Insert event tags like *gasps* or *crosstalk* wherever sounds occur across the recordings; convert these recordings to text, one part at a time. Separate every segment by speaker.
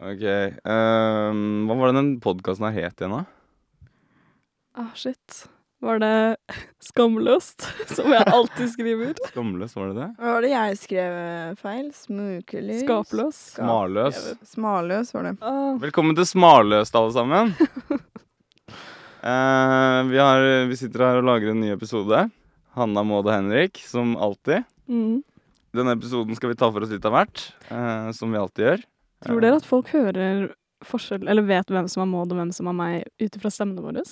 Speaker 1: Ok. Um, hva var det den podkasten her het igjen, da?
Speaker 2: Ah, shit. Var det *laughs* skamløst, *laughs* som jeg alltid skriver?
Speaker 1: Skamløst, var det det?
Speaker 3: Hva var det jeg skrev eh, feil? Smukelys?
Speaker 2: Skapløs.
Speaker 3: Skap-
Speaker 1: Smarløs.
Speaker 3: Smaløs var det.
Speaker 2: Ah,
Speaker 1: Velkommen til Smarløst, alle sammen. uh, *laughs* vi, har, vi sitter her og lager en ny episode. Hanna, Maud og Henrik, som alltid.
Speaker 2: mm.
Speaker 1: Denne episoden skal vi ta for oss litt av hvert, uh, som vi alltid gjør.
Speaker 2: Tror dere at folk hører forskjell, eller vet hvem som er Maud og hvem som er meg, ut ifra stemmene våre?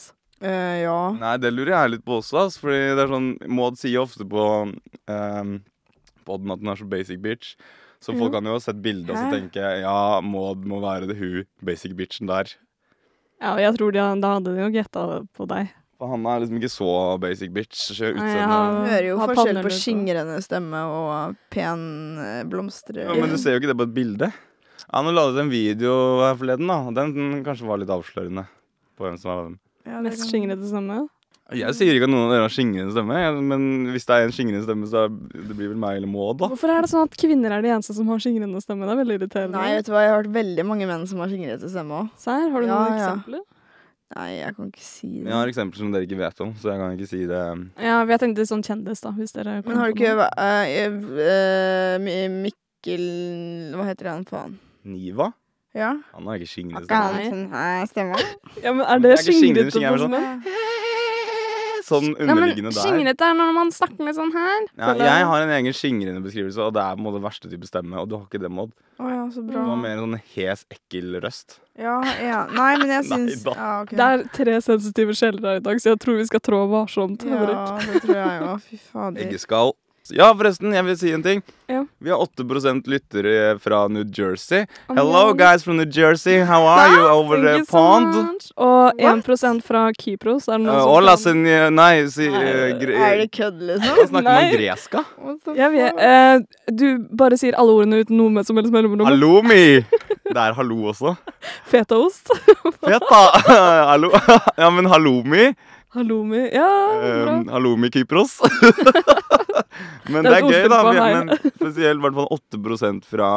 Speaker 3: Eh, ja.
Speaker 1: Nei, det lurer jeg litt på også, ass, fordi det er sånn Maud sier ofte på um, poden at hun er så basic bitch. Så folk kan jo ha sett bildet og så tenke ja, Maud må være det hun basic bitchen der.
Speaker 2: Ja, og jeg tror de, da hadde de jo gjetta på deg.
Speaker 1: For Hanna er liksom ikke så basic bitch. så
Speaker 2: Nei, ja.
Speaker 3: Hører jo
Speaker 2: Har
Speaker 3: forskjell på skingrende stemme og pen eh, blomstre...
Speaker 1: Ja, men du ser jo ikke det på et bilde. Ja, Nå la du ut en video her forleden, da. Den, Den kanskje var litt avslørende. På hvem som er hvem.
Speaker 3: Ja,
Speaker 2: Mest
Speaker 3: kan-
Speaker 2: skingrete stemme.
Speaker 1: Jeg sier ikke at noen av dere har skingrende stemme, men hvis det er en skingrende stemme, så det blir vel meg eller Maud, da.
Speaker 2: Hvorfor er det sånn at kvinner er de eneste som har skingrende stemme? Det er veldig irriterende.
Speaker 3: Nei, vet du hva, jeg har hørt veldig mange menn som har skingrete stemme òg.
Speaker 2: Serr, har du
Speaker 3: Ja,
Speaker 2: noen
Speaker 3: ja.
Speaker 2: eksempler?
Speaker 3: Nei, jeg kan ikke si det.
Speaker 1: Jeg har eksempler som dere ikke vet om, så jeg kan ikke si det.
Speaker 2: Ja, jeg tenkte sånn kjendis, da, hvis dere
Speaker 3: Men har du ikke uh, uh, Mikkel Hva heter han faen?
Speaker 1: Niva?
Speaker 3: Ja?
Speaker 1: Han har ikke skingrende stemme.
Speaker 2: Ja, men er det skingrete
Speaker 1: skingrende, sånn- Sånn underliggende der.
Speaker 2: skingrete er når man snakker litt sånn her.
Speaker 1: Ja, jeg har en egen skingrende beskrivelse, og det er på en måte verste type stemme. Og du har ikke det, Maud.
Speaker 3: Oh, ja, så
Speaker 1: Du
Speaker 3: bra.
Speaker 1: har mer en sånn hes, ekkel røst.
Speaker 3: Ja, ja. Nei, men jeg *laughs* syns
Speaker 1: da.
Speaker 3: ja, ok.
Speaker 2: Det er tre sensitive sjeler her i dag, så jeg tror vi skal trå varsomt.
Speaker 3: Ja, det tror jeg jo. Fy fader.
Speaker 1: Eggeskall. Ja, forresten, jeg vil si en ting.
Speaker 2: Ja.
Speaker 1: Vi har 8% lyttere fra New Jersey.
Speaker 2: Oh,
Speaker 1: Hello,
Speaker 2: ja.
Speaker 1: guys from New Jersey. How are you over
Speaker 2: Thank
Speaker 1: the
Speaker 2: you so
Speaker 1: pond?
Speaker 2: much. Og
Speaker 3: What?
Speaker 2: 1 fra Kypros. Er det noen
Speaker 1: Uh,
Speaker 2: som
Speaker 1: hola,
Speaker 2: kan-
Speaker 1: Nei, si uh, gre
Speaker 3: Er det kødd, liksom?
Speaker 1: snakker
Speaker 2: Nei.
Speaker 1: man gresk, da?
Speaker 3: What fuck?
Speaker 2: eh, du bare sier alle ordene uten noe med som helst mellomrom.
Speaker 1: Halloumi! Det er hallo også.
Speaker 2: Fetaost. *laughs*
Speaker 1: Feta! *laughs* Hallo. *laughs* Ja, men halloumi.
Speaker 2: Halloumi. Ja.
Speaker 1: Um, halloumi Kypros. Men
Speaker 2: Det
Speaker 1: det
Speaker 2: er
Speaker 1: er gøy, da. Vi, men spesielt i hvert fall 8 fra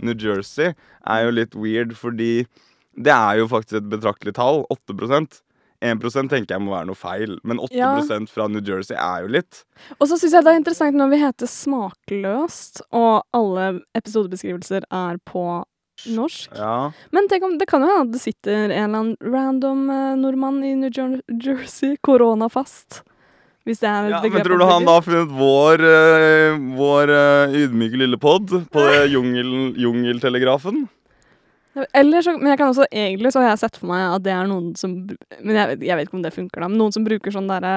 Speaker 1: New Jersey er jo litt weird, fordi det er jo faktisk et betraktelig tall. 8% 1% tenker jeg må være noe feil, men 8
Speaker 2: Ja.
Speaker 1: fra New Jersey er jo litt.
Speaker 2: Og så syns jeg det er interessant når vi heter Smakløst, og alle episodebeskrivelser er på norsk.
Speaker 1: Ja.
Speaker 2: Men tenk om, det kan jo hende det sitter en eller annen random eh, nordmann i New Jer Jersey, koronafast. Hvis det er et
Speaker 1: ja men tror du han da har funnet vår, uh, vår uh, ydmyke lille pod på jungel, jungeltelegrafen?
Speaker 2: Eller så, men jeg kan også, egentlig så har jeg sett for meg at det er noen som Men jeg, vet- jeg vet ikke om det funker, da. Men noen som bruker sånn derre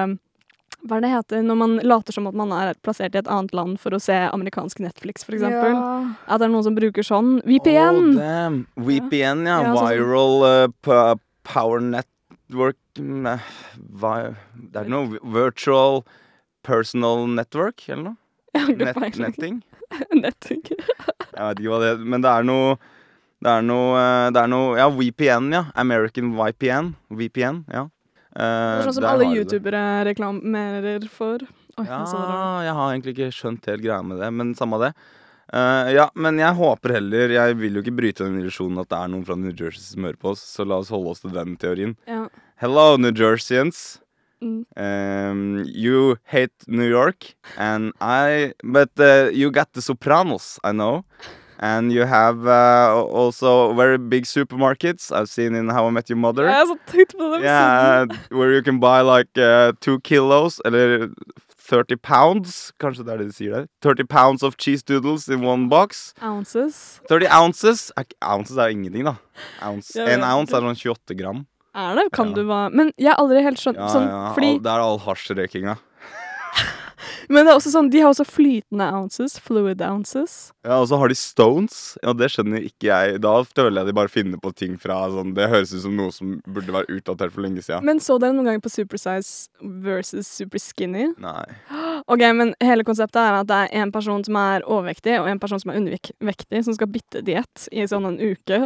Speaker 2: Hva er det heter når man later som at man er plassert i et annet land for å se amerikansk Netflix, eksempel?
Speaker 3: Ja.
Speaker 2: At det er noen som bruker sånn. VPN!
Speaker 1: Oh, damn. VPN, ja.
Speaker 2: Ja, sånn
Speaker 1: Viral uh, p- Power Network mm, hva, Det er noe virtual personal network, eller noe? *laughs* Net, netting? *laughs*
Speaker 2: Netting. *laughs*
Speaker 1: Jeg vet ikke hva det er, men det er noe det er noe, eh, det er noe Ja, VPN, ja. American VPN. VPN, ja. Eh,
Speaker 2: Det er sånn som alle youtubere reklamerer for. Oi,
Speaker 1: Ja, jeg har egentlig ikke skjønt helt greia med det, men samme det. Eh, ja, men jeg håper heller Jeg vil jo ikke bryte den illusjonen at det er noen fra New Jersey som hører på oss, så la oss holde oss til den teorien.
Speaker 2: Ja.
Speaker 1: Hello, New Jerseyans.
Speaker 2: Mm.
Speaker 1: Um, you hate New York, and I. But uh, you got the Sopranos, I know. And you have uh, also very big supermarkets. I've seen in How I Met Your Mother.
Speaker 2: Jeg er så tett på det
Speaker 1: Yeah, uh, where you can buy like uh, two kilos, eller 30 pounds, kanskje det er det de sier der. 30 pounds of cheese doodles in one box.
Speaker 2: Ounces.
Speaker 1: 30 ounces. Ounces er jo ingenting, da. Ounce.
Speaker 2: Ja,
Speaker 1: En ounce er sånn 28 gram.
Speaker 2: Er det? Kan
Speaker 1: Ja.
Speaker 2: du hva Men jeg har aldri helt skjønt
Speaker 1: Ja,
Speaker 2: sånn, fordi
Speaker 1: all, det er all hasjrøykinga.
Speaker 2: Men det er også sånn, de har også flytende ounces. Fluid ounces.
Speaker 1: Ja, og så har de stones. Ja, det skjønner ikke jeg. Da føler jeg de bare finner på ting fra sånn Det høres ut som noe som burde være utdatert for lenge siden.
Speaker 2: Men så dere noen ganger på Supersize versus Super Skinny?
Speaker 1: Nei. *gasps*
Speaker 2: Ok, men hele konseptet er at det er en person som er overvektig, og en person som er undervektig, som skal bytte diett i sånn en uke.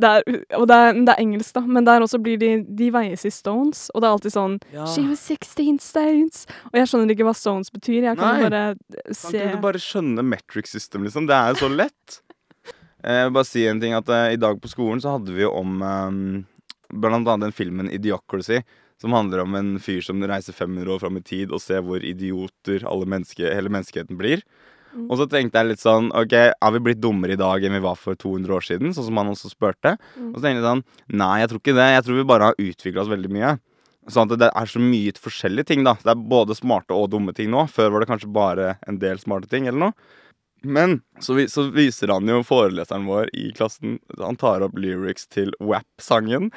Speaker 2: Det er, og det er, det er engelsk, da, men der også blir de De veies i stones, og det er alltid sånn She was 16 stones! Og jeg skjønner ikke hva stones betyr. Jeg kan
Speaker 1: Nei.
Speaker 2: bare
Speaker 1: Kan
Speaker 2: se
Speaker 1: ikke du bare skjønne metric system, liksom? Det er jo så lett. *laughs* Eh, Jeg vil bare si en ting at eh, I dag på skolen så hadde vi jo om eh, blant annet den filmen Idiocracy. Som handler om en fyr som reiser 500 år fram i tid og ser hvor idioter alle menneske, hele menneskeheten blir.
Speaker 2: Mm.
Speaker 1: Og så tenkte jeg litt sånn OK, har vi blitt dummere i dag enn vi var for 200 år siden? Sånn som han også spurte.
Speaker 2: Mm.
Speaker 1: Og så tenkte jeg sånn Nei, jeg tror ikke det. Jeg tror vi bare har utvikla oss veldig mye. Sånn at det er så mye forskjellige ting, da. Det er både smarte og dumme ting nå. Før var det kanskje bare en del smarte ting, eller noe. Men så, vi, så viser han jo foreleseren vår i klassen Han tar opp lyrics til WAP-sangen.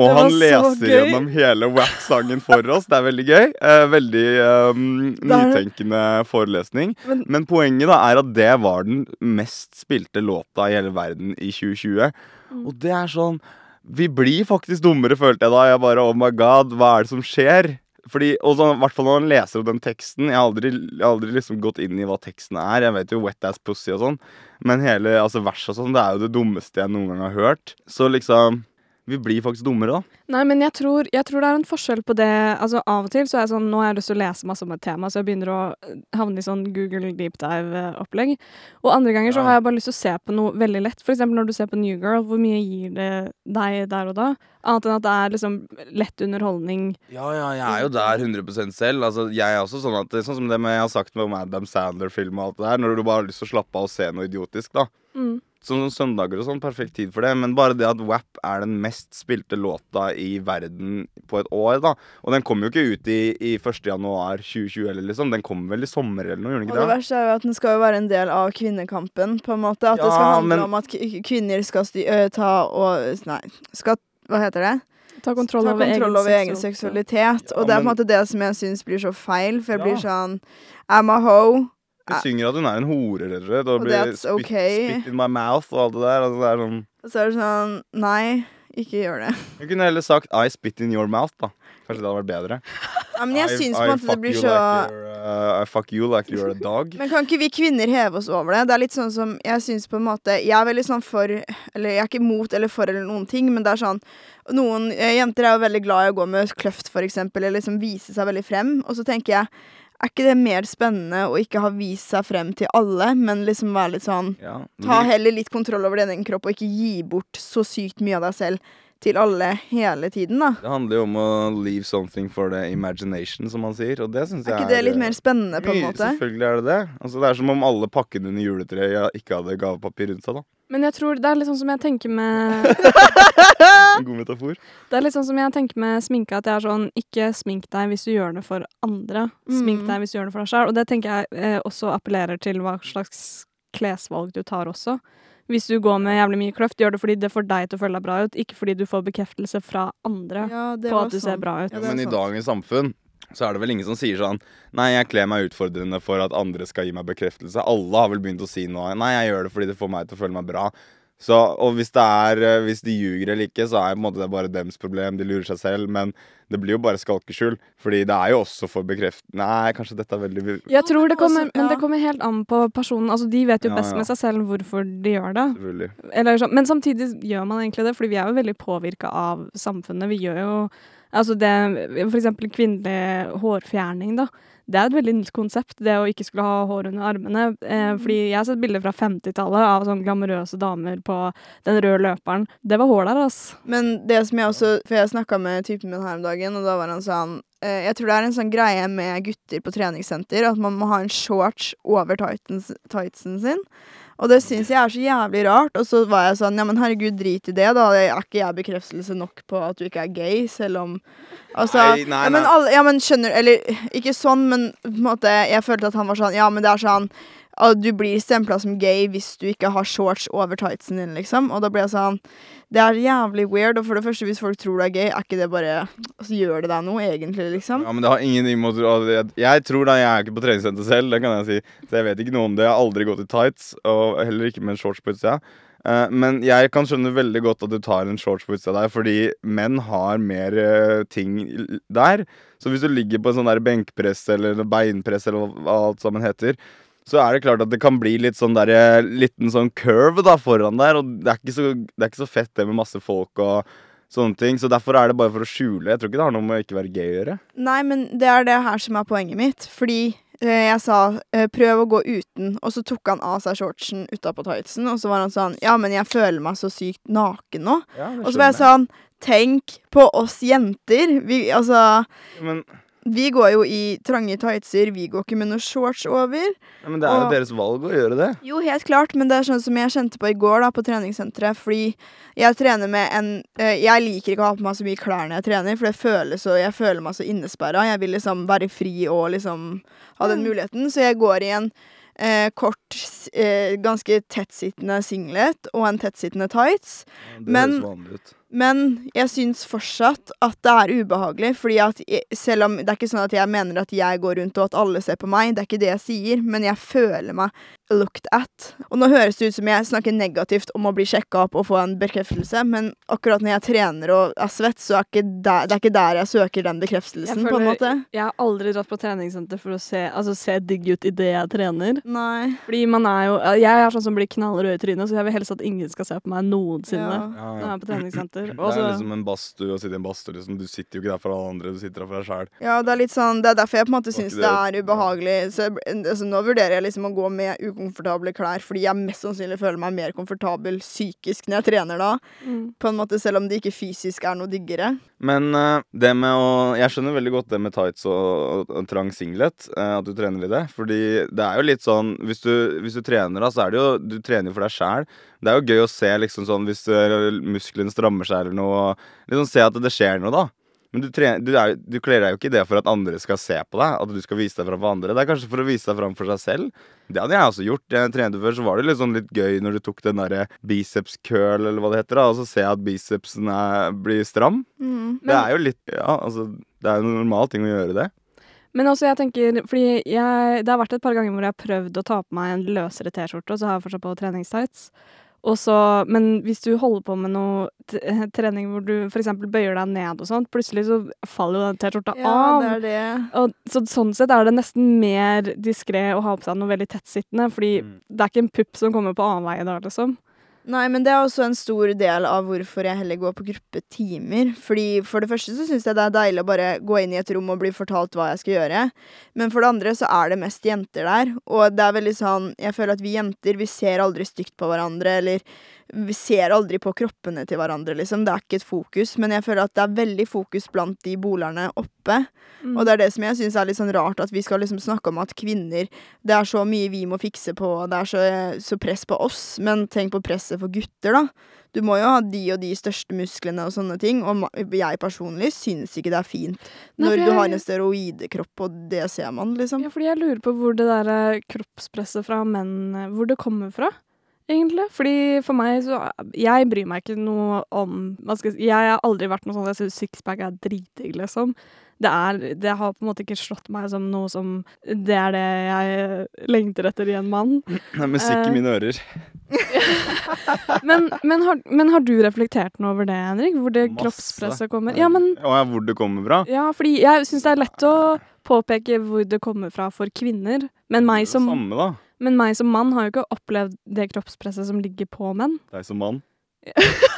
Speaker 1: Og han leser gjennom hele WAP-sangen for oss. Det er veldig gøy. Eh, veldig um, nytenkende forelesning.
Speaker 2: Men
Speaker 1: Men poenget da er at det var den mest spilte låta i hele verden i 2020.
Speaker 2: Mm.
Speaker 1: Og det er sånn Vi blir faktisk dummere, følte jeg da. Jeg bare Oh my god, hva er det som skjer? Fordi, og så, hvert fall når man leser opp den teksten Jeg har aldri, aldri liksom gått inn i hva teksten er. Jeg vet jo Wet Ass Pussy og sånn. Men hele altså verset og sånn, det er jo det dummeste jeg noen gang har hørt. Så liksom Vi blir faktisk dummere, da.
Speaker 2: Nei, men jeg tror, jeg tror det er en forskjell på det Altså Av og til så er jeg sånn Nå har jeg lyst til å lese masse om et tema, så jeg begynner å eh, havne i sånn Google deep dive-opplegg. Og andre ganger så har jeg bare lyst til å se på noe veldig lett. For eksempel når du ser på New Girl, hvor mye gir det deg der og da? Annet enn at det er liksom lett underholdning.
Speaker 1: Ja, ja, jeg er jo der 100% selv. Altså, jeg er også sånn at Sånn som det med jeg har sagt med om Adam Sandler-film og alt det der. Når du bare har lyst til å slappe av og se noe idiotisk, da.
Speaker 2: Mm.
Speaker 1: Sånn som søndager og sånn, perfekt tid for det. Men bare det at WAP er den mest spilte låta i verden på et år, da. Og den kommer jo ikke ut i, i 1. januar 2020 heller, liksom. Den kommer vel i sommer eller noe, gjør den
Speaker 3: Og
Speaker 1: ikke
Speaker 3: det
Speaker 1: det?
Speaker 3: verste er jo at den skal jo være en del av kvinnekampen, på en måte. At det skal handle
Speaker 1: men-
Speaker 3: om at kvinner skal ta og Nei, skal Hva heter det?
Speaker 2: Ta kontroll,
Speaker 3: ta
Speaker 2: over,
Speaker 3: kontroll
Speaker 2: egen
Speaker 3: over egen
Speaker 2: seksual-
Speaker 3: seksualitet.
Speaker 1: Ja,
Speaker 3: og det er på en
Speaker 1: men-
Speaker 3: måte det som jeg syns blir så feil, for jeg
Speaker 1: Ja.
Speaker 3: blir sånn I'm a hoe.
Speaker 1: Hun synger at hun er en hore, rett og slett. Og blir spit,
Speaker 3: okay.
Speaker 1: spit in my mouth og alt det der. Altså, det er sånn
Speaker 3: Og så er det sånn Nei, ikke gjør det. *laughs*
Speaker 1: Hun kunne heller sagt I spit in your mouth, da. Kanskje det hadde vært bedre.
Speaker 3: Ja, men jeg
Speaker 1: I-
Speaker 3: syns på en måte det blir så
Speaker 1: like uh, I fuck you like you're a dog. *laughs*
Speaker 3: Men kan ikke vi kvinner heve oss over det? Det er litt sånn som Jeg syns på en måte Jeg er veldig sånn for Eller jeg er ikke mot eller for eller noen ting, men det er sånn Noen eh, jenter er jo veldig glad i å gå med kløft, for eksempel, eller liksom vise seg veldig frem. Og så tenker jeg Er ikke det mer spennende å ikke ha vist seg frem til alle, men liksom være litt sånn
Speaker 1: Ja.
Speaker 3: Ta heller litt kontroll over din egen kropp, og ikke gi bort så sykt mye av deg selv til alle hele tiden, da.
Speaker 1: Det handler jo om å leave something for the imagination, som man sier. Og det syns
Speaker 3: Er
Speaker 1: Er
Speaker 3: ikke det litt mer spennende, på en måte?
Speaker 1: Selvfølgelig er det det. Altså, det er som om alle pakkene under juletreet ikke hadde gavepapir rundt seg. da
Speaker 2: Men jeg tror det er litt sånn som jeg tenker med *laughs*
Speaker 1: En god metafor.
Speaker 2: Det er litt sånn som jeg tenker med sminke, at jeg er sånn Ikke smink deg hvis du gjør det for andre. Smink
Speaker 3: Mm.
Speaker 2: deg hvis du gjør det for deg sjøl. Og det tenker jeg eh, også appellerer til hva slags klesvalg du tar også. Hvis du går med jævlig mye kløft, gjør det fordi det får deg til å føle deg bra ut, ikke fordi du får bekreftelse fra andre
Speaker 3: Ja,
Speaker 2: på at du ser
Speaker 3: sånn.
Speaker 2: bra ut.
Speaker 3: Ja,
Speaker 1: men i dagens samfunn så er det vel ingen som sier sånn Nei, jeg kler meg utfordrende for at andre skal gi meg bekreftelse. Alle har vel begynt å si noe. Nei, jeg gjør det fordi det får meg til å føle meg bra. Så, og hvis det er eh, Hvis de ljuger eller ikke, så er det bare dems problem. De lurer seg selv. Men det blir jo bare skalkeskjul. Fordi det er jo også for bekreft... Nei, kanskje dette er veldig
Speaker 2: Jeg tror det kommer, men det kommer helt an på personen. Altså, de vet jo best
Speaker 1: ja.
Speaker 2: med seg selv hvorfor de gjør det. Eller. Men samtidig gjør man egentlig det, fordi vi er jo veldig påvirka av samfunnet. Vi gjør jo Altså det For eksempel kvinnelig hårfjerning, da. Det er et veldig nytt konsept, det å ikke skulle ha hår under armene. Eh, fordi jeg har sett bilder fra 50-tallet av sånn glamorøse damer på den røde løperen. Det var hår der, altså.
Speaker 3: Men det som jeg også For jeg snakka med typen min her om dagen, og da var han sånn eh, Jeg tror det er en sånn greie med gutter på treningssenter at man må ha en shorts over tightsen sin. Og det syns jeg er så jævlig rart. Og så var jeg sånn Ja, men herregud, drit i det, da. Er ikke jeg bekreftelse nok på at du ikke er gay, selv om Altså
Speaker 1: Nei, nei,
Speaker 3: ja, men
Speaker 1: nei.
Speaker 3: alle, ja, men skjønner Eller ikke sånn, men på en måte Jeg følte at han var sånn Ja, men det er sånn du blir stempla som gay hvis du ikke har shorts over tightsen din, liksom. Og da ble jeg sånn Det er jævlig weird. Og for det første, hvis folk tror du er gay, er ikke det bare Altså, gjør det deg noe, egentlig, liksom?
Speaker 1: Ja, men det har ingenting med å tro jeg tror da, jeg er ikke på treningssenter selv, det kan jeg si. Så jeg vet ikke noe om det. Jeg har aldri gått i tights, og heller ikke med en shorts på utsida. Uh, men jeg kan skjønne veldig godt at du tar en shorts på utsida der, fordi menn har mer uh, ting der. Så hvis du ligger på en sånn der benkpress eller beinpress eller hva alt sammen heter, så er det klart at det kan bli litt sånn der, eh, liten sånn curve da foran der, og det er ikke så, det er ikke så fett det med masse folk og sånne ting. Så derfor er det bare for å skjule. Jeg tror ikke det har noe med å ikke være gay å gjøre.
Speaker 3: Nei, men det er det her som er poenget mitt. Fordi eh, jeg sa eh, 'prøv å gå uten', og så tok han av seg shortsen utapå tightsen, og så var han sånn 'ja, men jeg føler meg så sykt naken nå'. Og så var jeg sånn 'tenk på oss jenter'. Vi, altså
Speaker 1: Men,
Speaker 3: Vi går jo i trange tightser, vi går ikke med noe shorts over.
Speaker 1: ja, men det er jo deres valg å gjøre det.
Speaker 3: Jo, helt klart, men det er sånn som jeg kjente på i går da, på treningssenteret. Fordi jeg trener med en øh, Jeg liker ikke å ha på meg så mye klær når jeg trener, for det føles så, jeg føler meg så innesperra. Jeg vil liksom være fri og liksom ha den
Speaker 2: Mm.
Speaker 3: muligheten. Så jeg går i en eh, kort, eh, ganske tettsittende singlet og en tettsittende tights.
Speaker 1: Det
Speaker 3: Men-
Speaker 1: høres vanlig ut.
Speaker 3: Men jeg syns fortsatt at det er ubehagelig, fordi at jeg, selv om det er ikke sånn at jeg mener at jeg går rundt og at alle ser på meg, det er ikke det jeg sier, men jeg føler meg looked at. Og nå høres det ut som jeg snakker negativt om å bli sjekka opp og få en bekreftelse, men akkurat når jeg trener og er svett, så er ikke der, det er ikke der jeg søker den bekreftelsen,
Speaker 2: føler,
Speaker 3: på en måte.
Speaker 2: Jeg har aldri dratt på treningssenter for å se, altså, se digg ut idet jeg trener.
Speaker 3: Nei.
Speaker 2: Fordi man er jo Jeg er sånn som blir knallrød i trynet, så jeg vil helst at ingen skal se på meg noensinne
Speaker 3: Ja.
Speaker 1: Ja,
Speaker 2: når jeg er på treningssenter.
Speaker 1: Det er liksom en badstue å sitte i en badstue. Liksom. Du sitter jo ikke der for alle andre, du sitter der for deg sjæl.
Speaker 3: Ja, det er litt sånn Det er derfor jeg på en måte syns det
Speaker 1: det-
Speaker 3: er ubehagelig. Så jeg, altså, nå vurderer jeg liksom å gå med ukomfortable klær, fordi jeg mest sannsynlig føler meg mer komfortabel psykisk når jeg trener da.
Speaker 2: mm.
Speaker 3: På en måte Selv om det ikke fysisk er noe diggere.
Speaker 1: Men eh, det med å Jeg skjønner veldig godt det med tights og, og, og trang singlet. eh, at du trener i det. Fordi det er jo litt sånn Hvis du, hvis du trener, da, så er det jo Du trener jo for deg sjæl. Det er jo gøy å se liksom sånn hvis uh, musklene strammer seg eller noe. Liksom se at det skjer noe, da. Men du, trener, du, er, du kler deg jo ikke i det for at andre skal se på deg. At du skal vise deg fram for andre. Det er kanskje for å vise deg fram for seg selv. Det hadde jeg også gjort. Jeg trente før, så var det litt sånn litt gøy når du tok den derre biceps curl, eller hva det heter, da, og så ser jeg at bicepsen er, blir stram.
Speaker 3: Mm.
Speaker 1: Det er jo litt Ja, altså Det er jo en normal ting å gjøre det.
Speaker 2: Men også jeg tenker Fordi jeg, det har vært et par ganger hvor jeg har prøvd å ta på meg en løsere T-skjorte, og så har jeg fortsatt på treningstights. Og så, men hvis du holder på med noe t trening hvor du f.eks. bøyer deg ned og sånt, plutselig så faller jo den T-skjorta
Speaker 3: Ja,
Speaker 2: av.
Speaker 3: det er det.
Speaker 2: Og, så sånn sett er det nesten mer diskré å ha på seg noe veldig tettsittende, fordi
Speaker 1: Mm.
Speaker 2: det er ikke en pupp som kommer på annen vei da, liksom.
Speaker 3: Nei, men det er også en stor del av hvorfor jeg heller går på gruppetimer. Fordi For det første så syns jeg det er deilig å bare gå inn i et rom og bli fortalt hva jeg skal gjøre. Men for det andre så er det mest jenter der. Og det er veldig sånn Jeg føler at vi jenter, vi ser aldri stygt på hverandre, eller vi ser aldri på kroppene til hverandre, liksom. Det er ikke et fokus. Men jeg føler at det er veldig fokus blant de bolerne oppe.
Speaker 2: Mm.
Speaker 3: Og det er det som jeg syns er litt sånn rart, at vi skal liksom snakke om at kvinner Det er så mye vi må fikse på, det er så, så press på oss, men tenk på presset for gutter, da. Du må jo ha de og de største musklene og sånne ting, og jeg personlig syns ikke det er fint
Speaker 2: Nei,
Speaker 3: når
Speaker 2: for
Speaker 3: du har en steroidekropp, og det ser man, liksom.
Speaker 2: Ja, fordi jeg lurer på hvor det der eh, kroppspresset fra menn eh, Hvor det kommer fra, egentlig. Fordi for meg så Jeg bryr meg ikke noe om jeg, jeg har aldri vært noe sånn Jeg syns sixpack er dritdigg, liksom. Det, er, det har på en måte ikke slått meg som noe som Det er det jeg lengter etter i en mann.
Speaker 1: Det er musikk i mine ører. *laughs*
Speaker 2: Men, men, har, men har du reflektert noe over det, Henrik? Hvor det
Speaker 1: Masse.
Speaker 2: kroppspresset kommer? Ja, men
Speaker 1: ja, hvor det kommer fra.
Speaker 2: Ja, fordi jeg syns det er lett å påpeke hvor det kommer fra for kvinner. Men meg som,
Speaker 1: samme, da.
Speaker 2: Men meg som mann har jo ikke opplevd det kroppspresset som ligger på menn.
Speaker 1: Deg som mann. *laughs*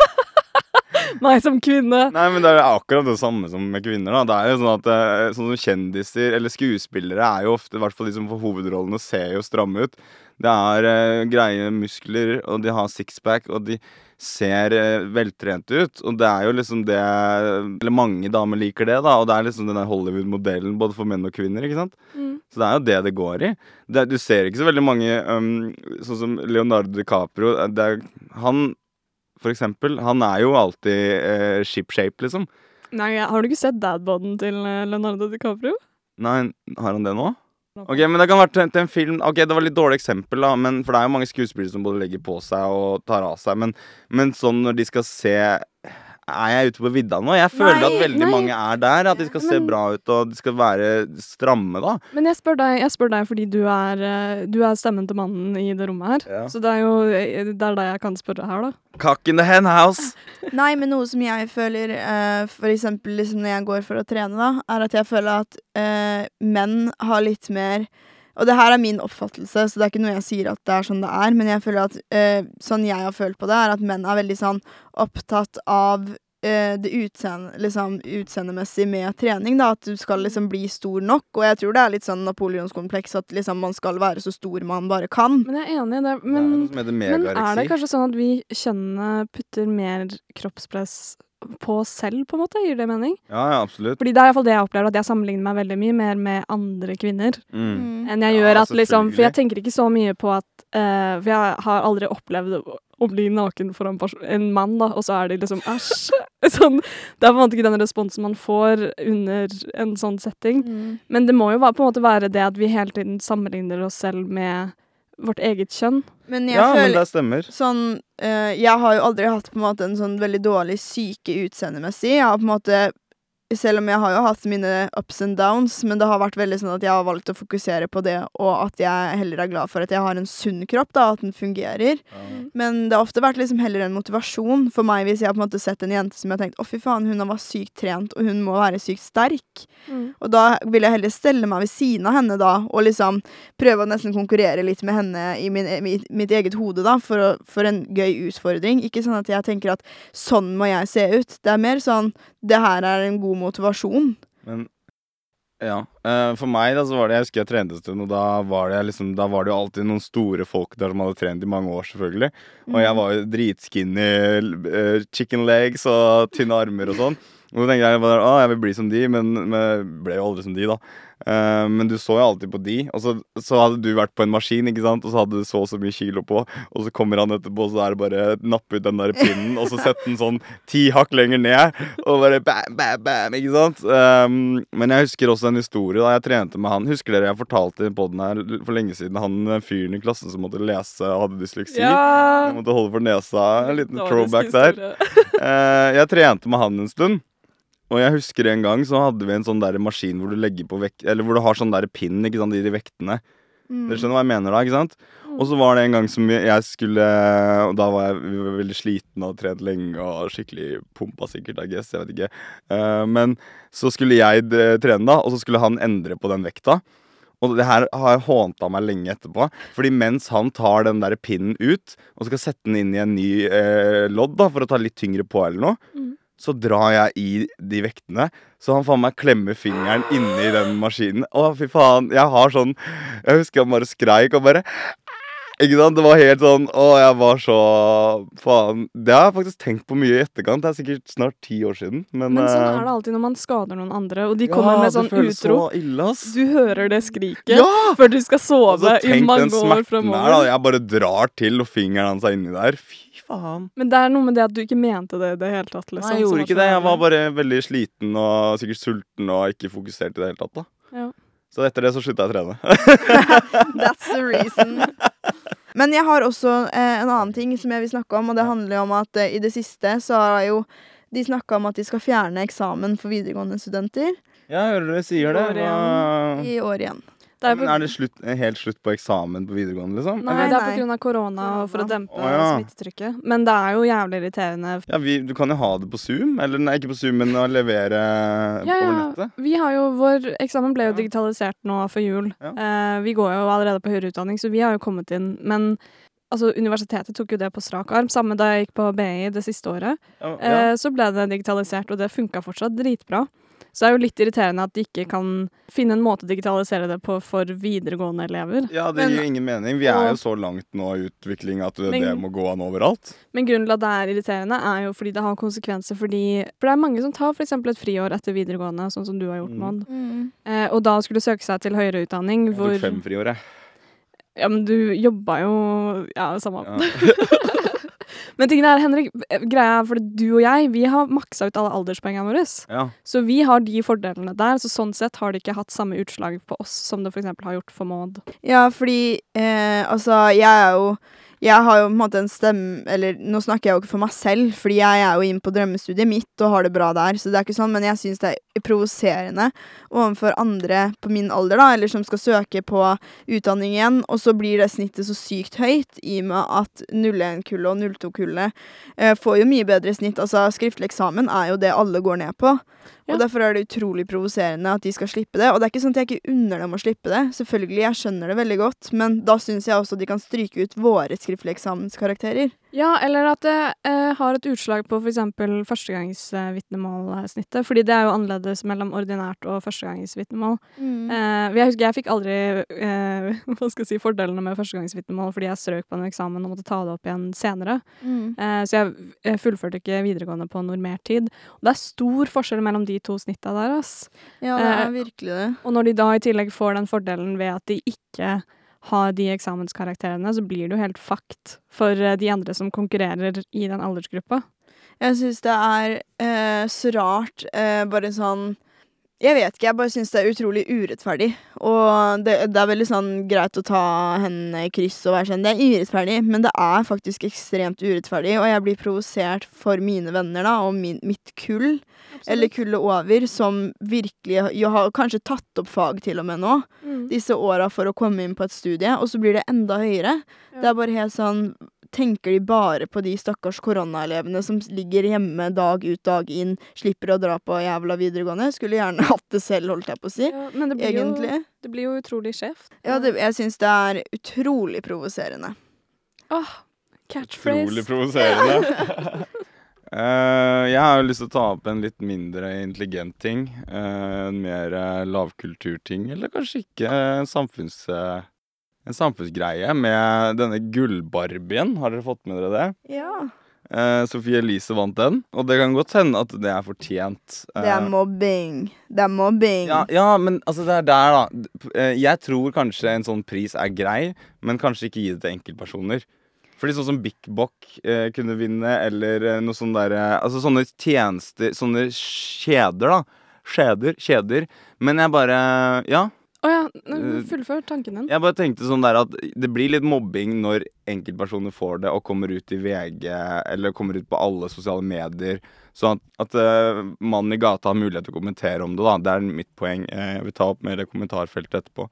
Speaker 2: Meg som kvinne.
Speaker 1: Nei, men det er akkurat det samme som med kvinner. da Det er jo sånn at eh, Sånn som kjendiser eller skuespillere er jo ofte, i hvert fall de som får hovedrollene, ser jo stramme ut. Det er uh, greie muskler, og de har sixpack, og de ser veltrent ut. Og det er jo liksom det Eller mange damer liker det, da. Og det er liksom den Hollywood-modellen både for menn og kvinner. ikke sant?
Speaker 2: Mm.
Speaker 1: Så det er jo det det går i. Det, du ser ikke så veldig mange um, Sånn som Leonardo DiCaprio. eh, Det er, han, for eksempel, han er jo alltid uh, ship shape, liksom.
Speaker 2: Nei, Har du ikke sett dadboden til eh, Leonardo DiCaprio?
Speaker 1: Nei, har han det nå? Ok, men Det kan være til, en film Ok, Det var litt dårlig eksempel, da men, for det er jo mange skuespillere som både legger på seg og tar av seg. Men, men sånn når de skal se Er jeg ute på vidda nå? Jeg føler
Speaker 3: Nei,
Speaker 1: at veldig
Speaker 2: nei.
Speaker 1: mange er der. At de skal se
Speaker 2: Men-
Speaker 1: bra ut og de skal være stramme, da.
Speaker 2: Men jeg spør deg, jeg spør deg fordi du er, eh, du er stemmen til mannen i det rommet her.
Speaker 1: Ja.
Speaker 2: Så det er jo eh, det er deg jeg kan spørre her, da.
Speaker 1: Cock in the hen house! *laughs*
Speaker 3: Nei, men noe som jeg føler, uh, for eksempel liksom når jeg går for å trene, da, er at jeg føler at uh, menn har litt mer Og det her er min oppfattelse, så det er ikke noe jeg sier at det er sånn det er, men jeg føler at eh, sånn jeg har følt på det, er at menn er veldig sånn opptatt av det utseende, liksom, utseendemessig med trening, da. At du skal liksom bli stor nok. Og jeg tror det er litt sånn napoleonskompleks at liksom man skal være så stor man bare kan.
Speaker 2: Men jeg er enig i det.
Speaker 1: det er
Speaker 2: Men,
Speaker 1: noe som heter
Speaker 2: men er det kanskje sånn at vi kjønnene putter mer kroppspress på oss selv, på en måte? Gir det mening?
Speaker 1: Ja, ja, absolutt.
Speaker 2: Fordi det er iallfall det jeg opplever, at jeg sammenligner meg veldig mye mer med andre kvinner
Speaker 1: Mm.
Speaker 2: enn jeg
Speaker 1: Ja,
Speaker 2: gjør at liksom For jeg tenker ikke så mye på at uh, For jeg har aldri opplevd å- bli naken for en, mann, da, og så er de liksom æsj. *laughs* Sånn, det er på en måte ikke den responsen man får under en sånn setting.
Speaker 3: Mm.
Speaker 2: Men det må jo være- på en måte være det at vi hele tiden sammenligner oss selv med vårt eget kjønn.
Speaker 3: Men jeg
Speaker 1: Ja, men det stemmer.
Speaker 3: sånn øh, Jeg har jo aldri hatt på en måte en sånn veldig dårlig syke utseendemessig. Jeg har på en måte selv om jeg har jo hatt mine ups and downs, men det har vært veldig sånn at jeg har valgt å fokusere på det, og at jeg heller er glad for at jeg har en sunn kropp, da, at den fungerer. Men det har ofte vært liksom heller en motivasjon for meg hvis jeg har på en måte sett en jente som jeg har tenkt å fy faen, hun var sykt trent, og hun må være sykt sterk. Og da vil jeg heller stelle meg ved siden av henne da, og liksom prøve å nesten konkurrere litt med henne i min, mitt, mitt eget hode, da, for, å, for en gøy utfordring. Ikke sånn at jeg tenker at sånn må jeg se ut. Det er mer sånn det her er en god motivasjon.
Speaker 1: Men ja. eh, for meg, da, så var det Jeg husker jeg trente en stund, og da var det liksom Da var det jo alltid noen store folk der som hadde trent i mange år, selvfølgelig. Og jeg var jo dritskinny, eh, chicken legs og tynne armer og sånn. Og så tenkte jeg bare å, jeg vil bli som de, men, men ble jo aldri som de, da. Eh, men du så jo alltid på de, og så, så hadde du vært på en maskin, ikke sant, og så hadde du så og så mye kilo på, og så kommer han etterpå, og så er det bare nappe ut den der pinnen, og så sette den sånn ti hakk lenger ned, og bare bam, bam, bam, ikke sant. Um, men jeg husker også en historie da jeg trente med han. Husker dere jeg fortalte på den her for lenge siden, han eh, fyren i klassen som måtte lese og hadde dysleksi?
Speaker 2: Ja!
Speaker 1: Jeg måtte holde for nesa. En liten throwback der. *laughs* Eh, jeg trente med han en stund. Og jeg husker en gang så hadde vi en sånn der maskin hvor du legger på vekt Eller hvor du har sånn der pinn ikke sant, i de vektene.
Speaker 3: Mm.
Speaker 1: Dere skjønner hva jeg mener da? ikke sant? Og så var det en gang som jeg skulle Og da var jeg vi var veldig sliten og trent lenge og skikkelig pumpa sikkert, I guess. Jeg vet ikke. Uh, men så skulle jeg trene, da, og så skulle han endre på den vekta. Og det her har jeg hånta meg lenge etterpå. Fordi mens han tar den der pinnen ut og skal sette den inn i en ny eh, lodd da, for å ta litt tyngre på eller noe,
Speaker 2: Mm.
Speaker 1: Så drar jeg i de vektene. Så han faen meg klemmer fingeren inni den maskinen. Å, fy faen. Jeg har sånn Jeg husker han bare skreik og bare ikke sant? Det var helt sånn Å, jeg var så Faen. Det har jeg faktisk tenkt på mye i etterkant. Det er sikkert snart ti år siden. Men,
Speaker 2: Men sånn
Speaker 1: eh,
Speaker 2: er det alltid når man skader noen andre, og de kommer med sånn utrop.
Speaker 1: så ille.
Speaker 2: Du hører det skriket
Speaker 1: Ja!
Speaker 2: før du skal sove
Speaker 1: Altså,
Speaker 2: i
Speaker 1: tenk
Speaker 2: mange
Speaker 1: den
Speaker 2: år
Speaker 1: smerten der, da. Jeg bare drar til, og fingeren hans er inni der. Fy faen.
Speaker 2: Men det er noe med det at du ikke mente det i det hele tatt. Liksom,
Speaker 1: Nei, jeg gjorde ikke det. Jeg var bare veldig sliten og sikkert sulten og ikke fokusert i det hele tatt. da
Speaker 2: Ja.
Speaker 1: Så etter det så slutta jeg å trene. *laughs*
Speaker 3: That's the reason. Men jeg har også eh, en annen ting som jeg vil snakke om, og det handler jo om at eh, i det siste så har jo de snakka om at de skal fjerne eksamen for videregående studenter
Speaker 1: Ja, hører dere sier det.
Speaker 2: År
Speaker 1: Hva...
Speaker 3: i år igjen.
Speaker 2: Det er, på,
Speaker 1: er det slutt, helt slutt på eksamen på videregående, liksom?
Speaker 2: nei,
Speaker 1: Eller?
Speaker 2: det er av korona og for å dempe
Speaker 1: oh, ja.
Speaker 2: smittetrykket. Men det er jo jævlig irriterende.
Speaker 1: Ja, vi, Du kan jo ha det på Zoom. Eller nei, ikke på Zoom, men å levere
Speaker 2: Ja,
Speaker 1: over nettet.
Speaker 2: Vi har jo, Vår eksamen ble jo digitalisert nå før jul.
Speaker 1: Ja.
Speaker 2: Eh, vi går jo allerede på høyere utdanning, så vi har jo kommet inn. Men altså, universitetet tok jo det på strak arm. Samme da jeg gikk på BI det siste året. Eh, så ble det digitalisert, og det funka fortsatt dritbra. Så det er jo litt irriterende at de ikke kan finne en måte å digitalisere det på for videregående elever.
Speaker 1: ja, det gir jo ingen mening. Vi er jo så langt nå i utvikling at det,
Speaker 2: Men-
Speaker 1: det må gå an overalt.
Speaker 2: Men grunnen til at det er irriterende, er jo fordi det har konsekvenser fordi For det er mange som tar f.eks. et friår etter videregående, sånn som du har gjort,
Speaker 1: Mm.
Speaker 2: Eh, og da skulle søke seg til høyere utdanning,
Speaker 1: Jeg
Speaker 2: hvor
Speaker 1: tok fem friår, jeg.
Speaker 2: Ja, men du jobba jo Ja, samme.
Speaker 1: Ja. *laughs*
Speaker 2: Men tingen er, Henrik, eh, greia er for du og jeg, vi har maksa ut alle alderspoengene våre.
Speaker 1: Ja.
Speaker 2: Så vi har de fordelene der. Så sånn sett har det ikke hatt samme utslag på oss som det for har gjort for Maud.
Speaker 3: Ja, fordi eh, altså, jeg er jo jeg har jo på en måte en stemme Eller nå snakker jeg jo ikke for meg selv, fordi jeg er jo inne på drømmestudiet mitt og har det bra der, så det er ikke sånn, men jeg syns det er provoserende overfor andre på min alder, da, eller som skal søke på utdanning igjen, og så blir det snittet så sykt høyt, i og med at 01-kullet og 02-kullet eh, får jo mye bedre snitt. Altså, skriftlig eksamen er jo det alle går ned på.
Speaker 2: Ja.
Speaker 3: Og Derfor er det utrolig provoserende at de skal slippe det. Og det er ikke sånn at jeg ikke unner dem å slippe det. Selvfølgelig, jeg skjønner det veldig godt, men da syns jeg også de kan stryke ut våre skriftlige skriftlige eksamenskarakterer.
Speaker 2: Ja, eller at det eh, har et utslag på f.eks. førstegangsvitnemålsnittet. Fordi det er jo annerledes mellom ordinært og førstegangsvitnemål.
Speaker 3: Mm.
Speaker 2: Eh, jeg husker jeg fikk aldri eh, *laughs* hva skal jeg si, fordelene med førstegangsvitnemål fordi jeg strøk på en eksamen og måtte ta det opp igjen senere.
Speaker 3: Mm.
Speaker 2: Eh, så jeg, jeg fullførte ikke videregående på normert tid. Og det er stor forskjell mellom de to snitta der, ass.
Speaker 3: Ja, det er
Speaker 2: Eh,
Speaker 3: virkelig det.
Speaker 2: Og når de da i tillegg får den fordelen ved at de ikke har de eksamenskarakterene, så blir jo helt fucked for eh, de andre som konkurrerer i den aldersgruppa.
Speaker 3: Jeg syns det er eh, så rart, eh, bare sånn Jeg vet ikke, jeg bare syns det er utrolig urettferdig. Og det, det er veldig sånn greit å ta henne i kryss og være sånn Det er urettferdig, men det er faktisk ekstremt urettferdig, og jeg blir provosert for mine venner, da, og min, mitt kull, eller kullet over, som virkelig jo har kanskje tatt opp fag til og med nå,
Speaker 2: Mm.
Speaker 3: disse åra for å komme inn på et studie, og så blir det enda høyere.
Speaker 2: Ja.
Speaker 3: Det er bare helt sånn Tenker de bare på de stakkars koronaelevene som ligger hjemme dag ut dag inn, slipper å dra på jævla videregående? Skulle gjerne *laughs* hatt det selv, holdt jeg på å si.
Speaker 2: Ja, men det blir, jo, det blir jo utrolig skjevt.
Speaker 3: Ja, det, jeg syns det er utrolig provoserende.
Speaker 2: Åh, catchphrase.
Speaker 1: Utrolig provoserende. Uh, *laughs* *laughs* jeg har jo lyst til å ta opp en litt mindre intelligent ting. Uh, en mer uh, lavkulturting, eller kanskje ikke en samfunns, eh, en samfunnsgreie med denne gullbarbien. Har dere fått med dere det?
Speaker 3: Ja.
Speaker 1: Eh, Sofie Elise vant den, og det kan godt hende at det er fortjent.
Speaker 3: Det er
Speaker 1: Eh,
Speaker 3: mobbing. Det er mobbing.
Speaker 1: ja, ja, men altså det er der, da. Eh, Jeg tror kanskje en sånn pris er grei, men kanskje ikke gi det til enkeltpersoner. Fordi sånn som Bik Bok eh, kunne vinne, eller eh, noe sånn derre Altså sånne tjenester Sånne kjeder, da. Skjeder. Kjeder. Men jeg bare Ja.
Speaker 2: Å ja,
Speaker 1: Eh,
Speaker 2: fullfør tanken din.
Speaker 1: Jeg bare tenkte sånn der at det blir litt mobbing når enkeltpersoner får det og kommer ut i VG eller kommer ut på alle sosiale medier. Sånn at, at uh, mannen i gata har mulighet til å kommentere om det. da Det er mitt poeng. Eh, Jeg vil ta opp mer det kommentarfeltet etterpå.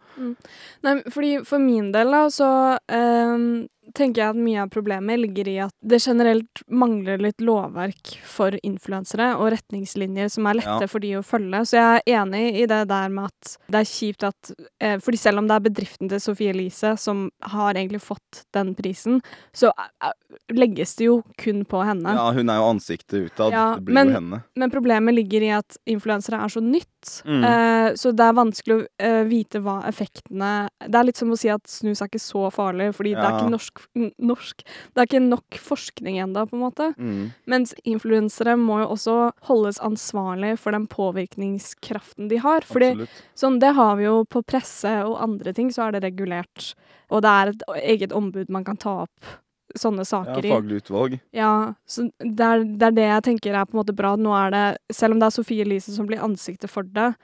Speaker 2: Nei, fordi for min del da, så ehm, tenker jeg at mye av problemet ligger i at det generelt mangler litt lovverk for influensere, og retningslinjer som er lette
Speaker 1: Ja.
Speaker 2: for de å følge. Så jeg er enig i det der med at det er kjipt at eh, Fordi selv om det er bedriften til Sophie Elise som har egentlig fått den prisen, så eh, legges det jo kun på henne.
Speaker 1: Ja, hun er jo ansiktet utad.
Speaker 2: Ja,
Speaker 1: det blir
Speaker 2: men-
Speaker 1: jo henne.
Speaker 2: Men problemet ligger i at influensere er så nytt.
Speaker 1: Mm.
Speaker 2: Eh, så det er vanskelig å eh, vite hva effektene Det er litt som å si at snus er ikke så farlig, fordi det er ikke norsk, n- norsk Det er ikke nok forskning ennå, på en måte.
Speaker 1: Mm.
Speaker 2: Mens influensere må jo også holdes ansvarlig for den påvirkningskraften de har. Fordi
Speaker 1: Absolutt.
Speaker 2: sånn, det har vi jo på presse og andre ting, så er det regulert. Og det er et eget ombud man kan ta opp sånne saker i.
Speaker 1: faglig utvalg.
Speaker 2: Ja, så det er, det er det jeg tenker er på en måte bra. Nå er det, selv om det er Sofie Elise som blir ansiktet for det,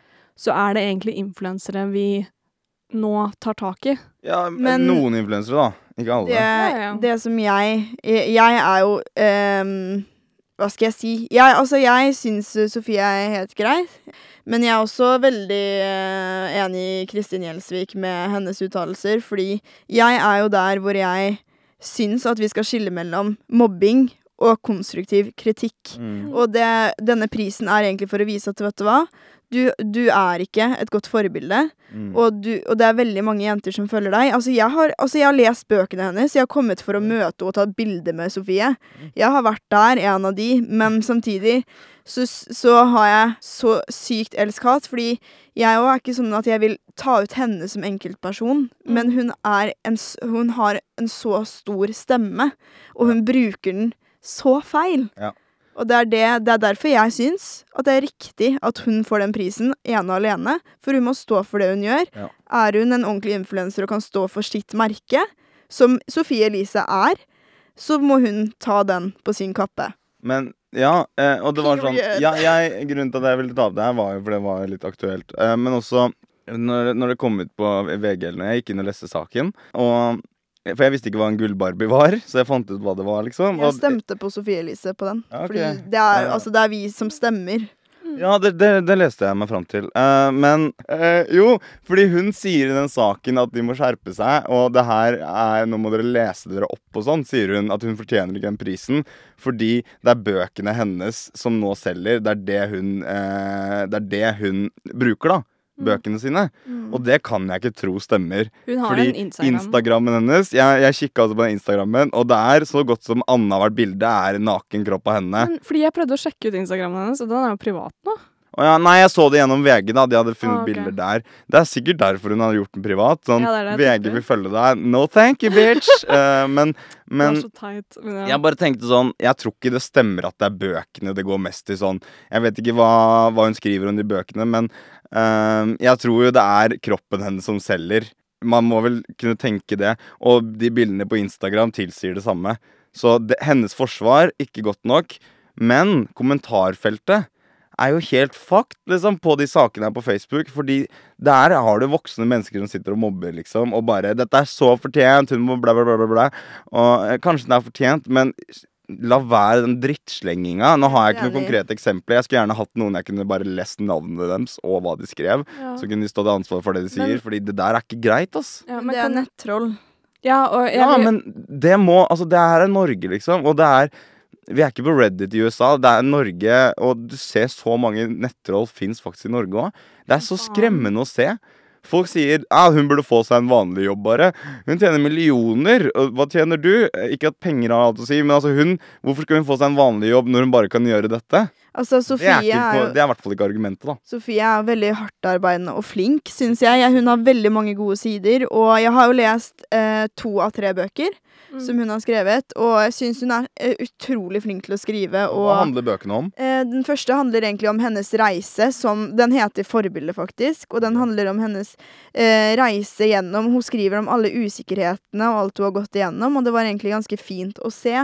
Speaker 2: så er det egentlig influensere vi nå tar tak i.
Speaker 1: Ja,
Speaker 3: Men-
Speaker 1: noen influensere, da. Ikke alle.
Speaker 3: Det,
Speaker 2: Ja, ja.
Speaker 3: det som jeg Jeg er jo um, Hva skal jeg si? Jeg, altså, jeg syns Sofie er helt grei. Men jeg er også veldig uh, enig i Kristin Gjelsvik med hennes uttalelser. Fordi jeg er jo der hvor jeg syns at vi skal skille mellom mobbing og konstruktiv kritikk.
Speaker 1: Mm.
Speaker 3: Og det, denne prisen er egentlig for å vise at vet du hva, du, du er ikke et godt forbilde.
Speaker 1: Mm.
Speaker 3: Og, du, og det er veldig mange jenter som følger deg. Altså jeg, har, altså jeg har lest bøkene hennes. Jeg har kommet for å møte og ta et bilde med Sofie. Jeg har vært der, en av de, men samtidig så, så har jeg så sykt elsk-hat. Fordi jeg òg er ikke sånn at jeg vil ta ut henne som enkeltperson, men hun, en, hun har en så stor stemme, og hun bruker den så feil.
Speaker 1: Ja.
Speaker 3: Og det er, det, det er derfor jeg syns at det er riktig at hun får den prisen ene og alene. For hun må stå for det hun gjør.
Speaker 1: Ja.
Speaker 3: Er hun en ordentlig influenser og kan stå for sitt merke, som Sofie Elise er, så må hun ta den på sin kappe.
Speaker 1: Men ja, eh, og det var sånn ja, jeg, Grunnen til at jeg ville ta opp det her, var jo for det var litt aktuelt. Eh, men også når, når det kom ut på VG, eller jeg gikk inn og leste saken og For jeg visste ikke hva en gullbarbie var, så jeg fant ut hva det var, liksom.
Speaker 3: Jeg stemte på Sofie Elise på den.
Speaker 1: Ja, ok.
Speaker 3: Fordi det er,
Speaker 1: Ja.
Speaker 3: altså, det er vi som stemmer.
Speaker 1: ja, det, det, det leste jeg meg fram til. Uh, men uh, jo, fordi hun sier i den saken at de må skjerpe seg, og det her er Nå må dere lese dere opp og sånn, sier hun. At hun fortjener ikke den prisen. Fordi det er bøkene hennes som nå selger. Det er det hun, uh, det er det hun bruker, da. Bøkene sine.
Speaker 3: Mm.
Speaker 1: Og det kan jeg ikke tro stemmer.
Speaker 2: Hun har
Speaker 1: Fordi
Speaker 2: en Instagram.
Speaker 1: Instagrammen hennes Jeg, jeg kikka altså på den Instagrammen, og det er så godt som annethvert bilde er en naken kropp av henne.
Speaker 2: Men fordi jeg prøvde å sjekke ut Instagrammen hennes, og den er jo privat nå.
Speaker 1: Oh, ja, nei, jeg så det gjennom VG, da. De hadde funnet
Speaker 2: Ah, okay.
Speaker 1: bilder der. Det er sikkert derfor hun har gjort den privat. Sånn,
Speaker 2: Ja, det det
Speaker 1: VG vil følge deg. No thank you, bitch! uh, *laughs* men men
Speaker 2: teit. Men ja.
Speaker 1: jeg bare tenkte sånn Jeg tror ikke det stemmer at det er bøkene det går mest i sånn. Jeg vet ikke hva, hva hun skriver om de bøkene, men jeg tror jo det er kroppen hennes som selger. Man må vel kunne tenke det. Og de bildene på Instagram tilsier det samme. Så det, hennes forsvar, ikke godt nok. Men kommentarfeltet er jo helt fucked liksom, på de sakene her på Facebook. Fordi der har du voksne mennesker som sitter og mobber, liksom. Og bare 'Dette er så fortjent', hun må bla, bla, bla. bla. Og eh, kanskje den er fortjent, men la være den drittslenginga. Nå har jeg ikke noen konkrete eksempler. Jeg skulle gjerne hatt noen jeg kunne bare lest navnene deres og hva de skrev.
Speaker 2: Ja.
Speaker 1: Så kunne de stå til ansvar for det de sier.
Speaker 2: Men-
Speaker 1: fordi det der er ikke greit, ass.
Speaker 2: Ja,
Speaker 3: Men
Speaker 2: men
Speaker 3: det er nettroll.
Speaker 2: Ja, og jeg,
Speaker 1: Ja, men det må Altså, det her er Norge, liksom. Og det er Vi er ikke på Reddit i USA. Det er Norge, og du ser så mange nettroll fins faktisk i Norge òg. Det er så skremmende å se. Folk sier ah, hun burde få seg en vanlig jobb, bare. Hun tjener millioner. Hva tjener du? Eh, Ikke at penger har alt å si, men altså hun Hvorfor skal hun få seg en vanlig jobb når hun bare kan gjøre dette?
Speaker 3: Altså,
Speaker 1: Det
Speaker 3: Sofie
Speaker 1: er, ikke,
Speaker 3: er
Speaker 1: det er i hvert fall ikke argumentet, da.
Speaker 3: Sofie er veldig hardtarbeidende og flink, syns jeg. Hun har veldig mange gode sider. Og jeg har jo lest eh, to av tre bøker
Speaker 2: Mm.
Speaker 3: som hun har skrevet, og jeg syns hun er eh, utrolig flink til å skrive. Og, Hva
Speaker 1: handler bøkene om?
Speaker 3: eh, den første handler egentlig om hennes reise, som Den heter Forbilde, faktisk. Og den handler om hennes eh, reise gjennom Hun skriver om alle usikkerhetene og alt hun har gått igjennom, og det var egentlig ganske fint å se.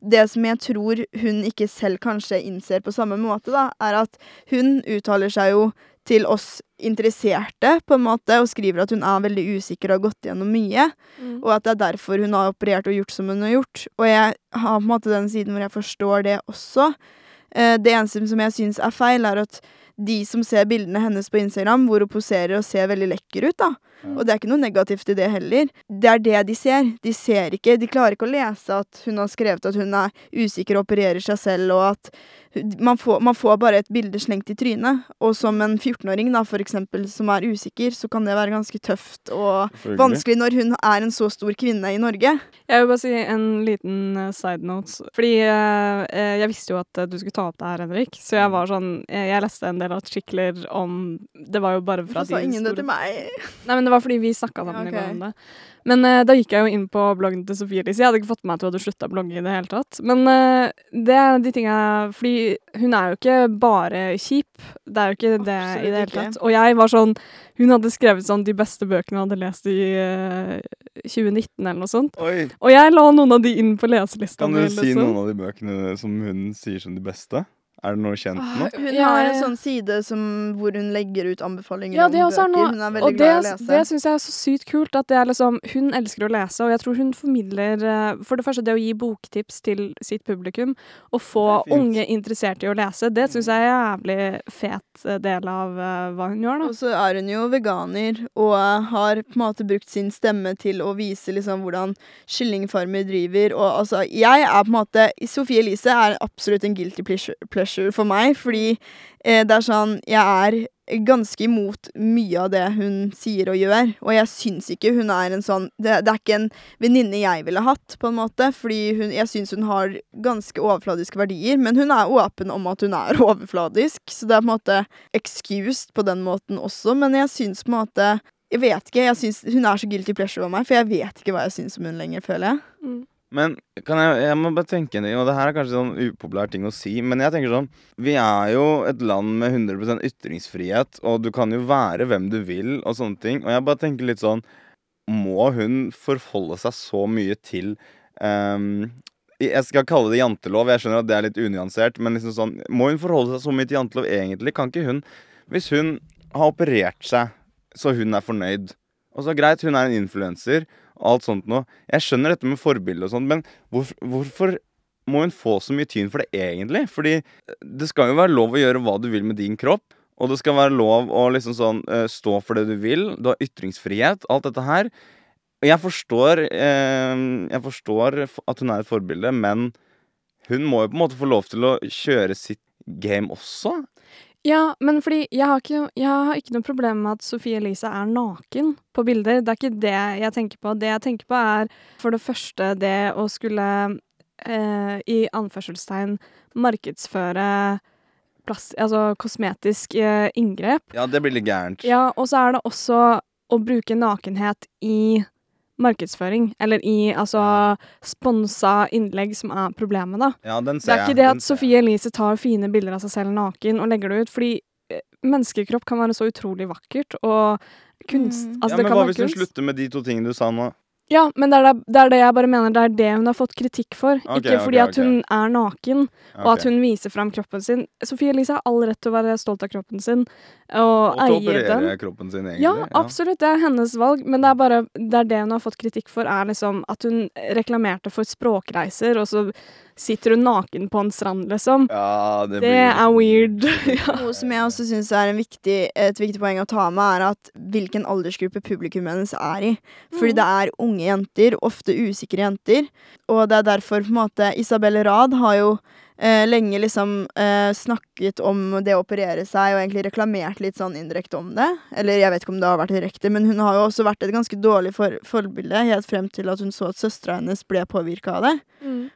Speaker 3: Det som jeg tror hun ikke selv kanskje innser på samme måte, da, er at hun uttaler seg jo til oss interesserte, på en måte, og skriver at hun er veldig usikker og har gått gjennom mye.
Speaker 2: Mm.
Speaker 3: Og at det er derfor hun har operert og gjort som hun har gjort. Og jeg har på en måte den siden hvor jeg forstår det også. Eh, det eneste som jeg syns er feil, er at de som ser bildene hennes på Instagram, hvor hun poserer og ser veldig lekker ut, da. Og det er ikke noe negativt i det heller. Det er det de ser. De ser ikke De klarer ikke å lese at hun har skrevet at hun er usikker og opererer seg selv, og at man får, man får bare et bilde slengt i trynet. Og som en 14-åring, da, for eksempel, som er usikker, så kan det være ganske tøft og vanskelig når hun er en så stor kvinne i Norge.
Speaker 2: Jeg vil bare si en liten eh, side note. Fordi eh, eh, jeg visste jo at du skulle ta opp det her, Henrik. Så jeg var sånn Jeg leste en del artikler om Det var jo bare fra
Speaker 3: Hvorfor sa ingen det til meg?
Speaker 2: Nei, men det var fordi vi snakka sammen
Speaker 3: Ja,
Speaker 2: i går om det. Men uh, da gikk jeg jo inn på bloggen til Sofie Elise. Jeg hadde ikke fått med meg at hun hadde slutta å blogge i det hele tatt. Men uh, det er de tinga Fordi hun er jo ikke bare kjip. Det er jo ikke det
Speaker 3: Absolutt
Speaker 2: i det hele
Speaker 3: ikke.
Speaker 2: tatt. Og jeg var sånn Hun hadde skrevet sånn de beste bøkene hun hadde lest i uh, 2019 eller noe sånt.
Speaker 1: Oi.
Speaker 2: Og jeg la noen av de inn på leselista
Speaker 1: Kan du si
Speaker 2: liksom.
Speaker 1: noen av de bøkene som hun sier som de beste? Er det noe kjent
Speaker 2: Ah,
Speaker 1: nå?
Speaker 3: Hun
Speaker 2: ja,
Speaker 3: har en sånn side som, hvor hun legger ut anbefalinger
Speaker 2: Ja,
Speaker 3: om
Speaker 2: er
Speaker 3: bøker.
Speaker 2: noe,
Speaker 3: Hun er veldig
Speaker 2: og det,
Speaker 3: glad i å lese.
Speaker 2: det syns jeg er så sykt kult. At det er liksom, hun elsker å lese, og jeg tror hun formidler eh, For det første det å gi boktips til sitt publikum, og få unge interessert i å lese, det syns jeg er en jævlig fet eh, del av eh, hva hun gjør, da.
Speaker 3: Og så er hun jo veganer, og har på en måte brukt sin stemme til å vise liksom hvordan kyllingfarmer driver. Og altså, jeg er på en måte Sofie Elise er absolutt en guilty pleasure, pleasure for meg, fordi eh, det er sånn Jeg er ganske imot mye av det hun sier og gjør, og jeg syns ikke hun er en sånn Det, det er ikke en venninne jeg ville hatt, på en måte, fordi hun, jeg syns hun har ganske overfladiske verdier, men hun er åpen om at hun er *laughs* overfladisk, så det er på en måte excused på den måten også, men jeg syns på en måte Jeg vet ikke, jeg syns hun er så guilty pleasure over meg, for jeg vet ikke hva jeg syns om hun lenger, føler jeg.
Speaker 2: Mm.
Speaker 1: Men kan jeg, jeg må bare tenke og det her er kanskje sånn upopulær ting å si, men jeg tenker sånn Vi er jo et land med 100% ytringsfrihet, og du kan jo være hvem du vil, og sånne ting. Og jeg bare tenker litt sånn Må hun forholde seg så mye til um, Jeg skal kalle det jantelov, jeg skjønner at det er litt unyansert, men liksom sånn Må hun forholde seg så mye til jantelov egentlig? Kan ikke hun Hvis hun har operert seg så hun er fornøyd, og så greit, hun er en influenser, alt sånt noe. Jeg skjønner dette med forbilde og sånn, men hvorfor, hvorfor må hun få så mye tyn for det egentlig? Fordi det skal jo være lov å gjøre hva du vil med din kropp. Og det skal være lov å liksom sånn eh, stå for det du vil. Du har ytringsfrihet. Alt dette her. Og jeg forstår eh, Jeg forstår at hun er et forbilde, men hun må jo på en måte få lov til å kjøre sitt game også.
Speaker 2: Ja, men fordi jeg har ikke, jeg har ikke noe problem med at Sophie Elise er naken på bilder. Det er ikke det jeg tenker på. Det jeg tenker på, er for det første det å skulle, eh, i anførselstegn, markedsføre plass, altså kosmetisk eh, inngrep.
Speaker 1: Ja, det blir litt gærent.
Speaker 2: Ja, og så er det også å bruke nakenhet i markedsføring, eller i altså sponsa innlegg som er problemet, da.
Speaker 1: Ja, den
Speaker 2: Det er ikke det at. Sofie Elise tar fine bilder av seg selv naken og legger det ut, fordi eh, menneskekropp kan være så utrolig vakkert, og kunst
Speaker 3: Mm.
Speaker 2: Altså,
Speaker 1: ja,
Speaker 2: det
Speaker 1: men hva hvis hun slutter med de to tingene du sa nå?
Speaker 2: Ja, men det er det, det er det jeg bare mener, det er det hun har fått kritikk for.
Speaker 1: Okay,
Speaker 2: ikke fordi
Speaker 1: okay,
Speaker 2: at hun er naken, og at hun viser fram kroppen sin. Sofie Elise har all rett til å være stolt av kroppen sin, og,
Speaker 1: Og
Speaker 2: eie den.
Speaker 1: kroppen sin, egentlig.
Speaker 2: Ja, absolutt. Det er hennes valg. Men det er bare det, er det hun har fått kritikk for, er liksom at hun reklamerte for språkreiser, og så sitter hun naken på en strand, liksom.
Speaker 1: Ja, det,
Speaker 2: Det er weird. *laughs* ja.
Speaker 3: Noe som jeg også syns er en viktig, et viktig poeng å ta med, er at hvilken aldersgruppe publikum hennes er i. Fordi
Speaker 2: Mhm.
Speaker 3: det er unge jenter, ofte usikre jenter. Og det er derfor på en måte Isabel Rad har jo eh, lenge liksom eh, snakket om det å operere seg, og egentlig reklamert litt sånn indirekte om det. Eller jeg vet ikke om det har vært direkte, men hun har jo også vært et ganske dårlig for forbilde helt frem til at hun så at søstera hennes ble påvirka av det.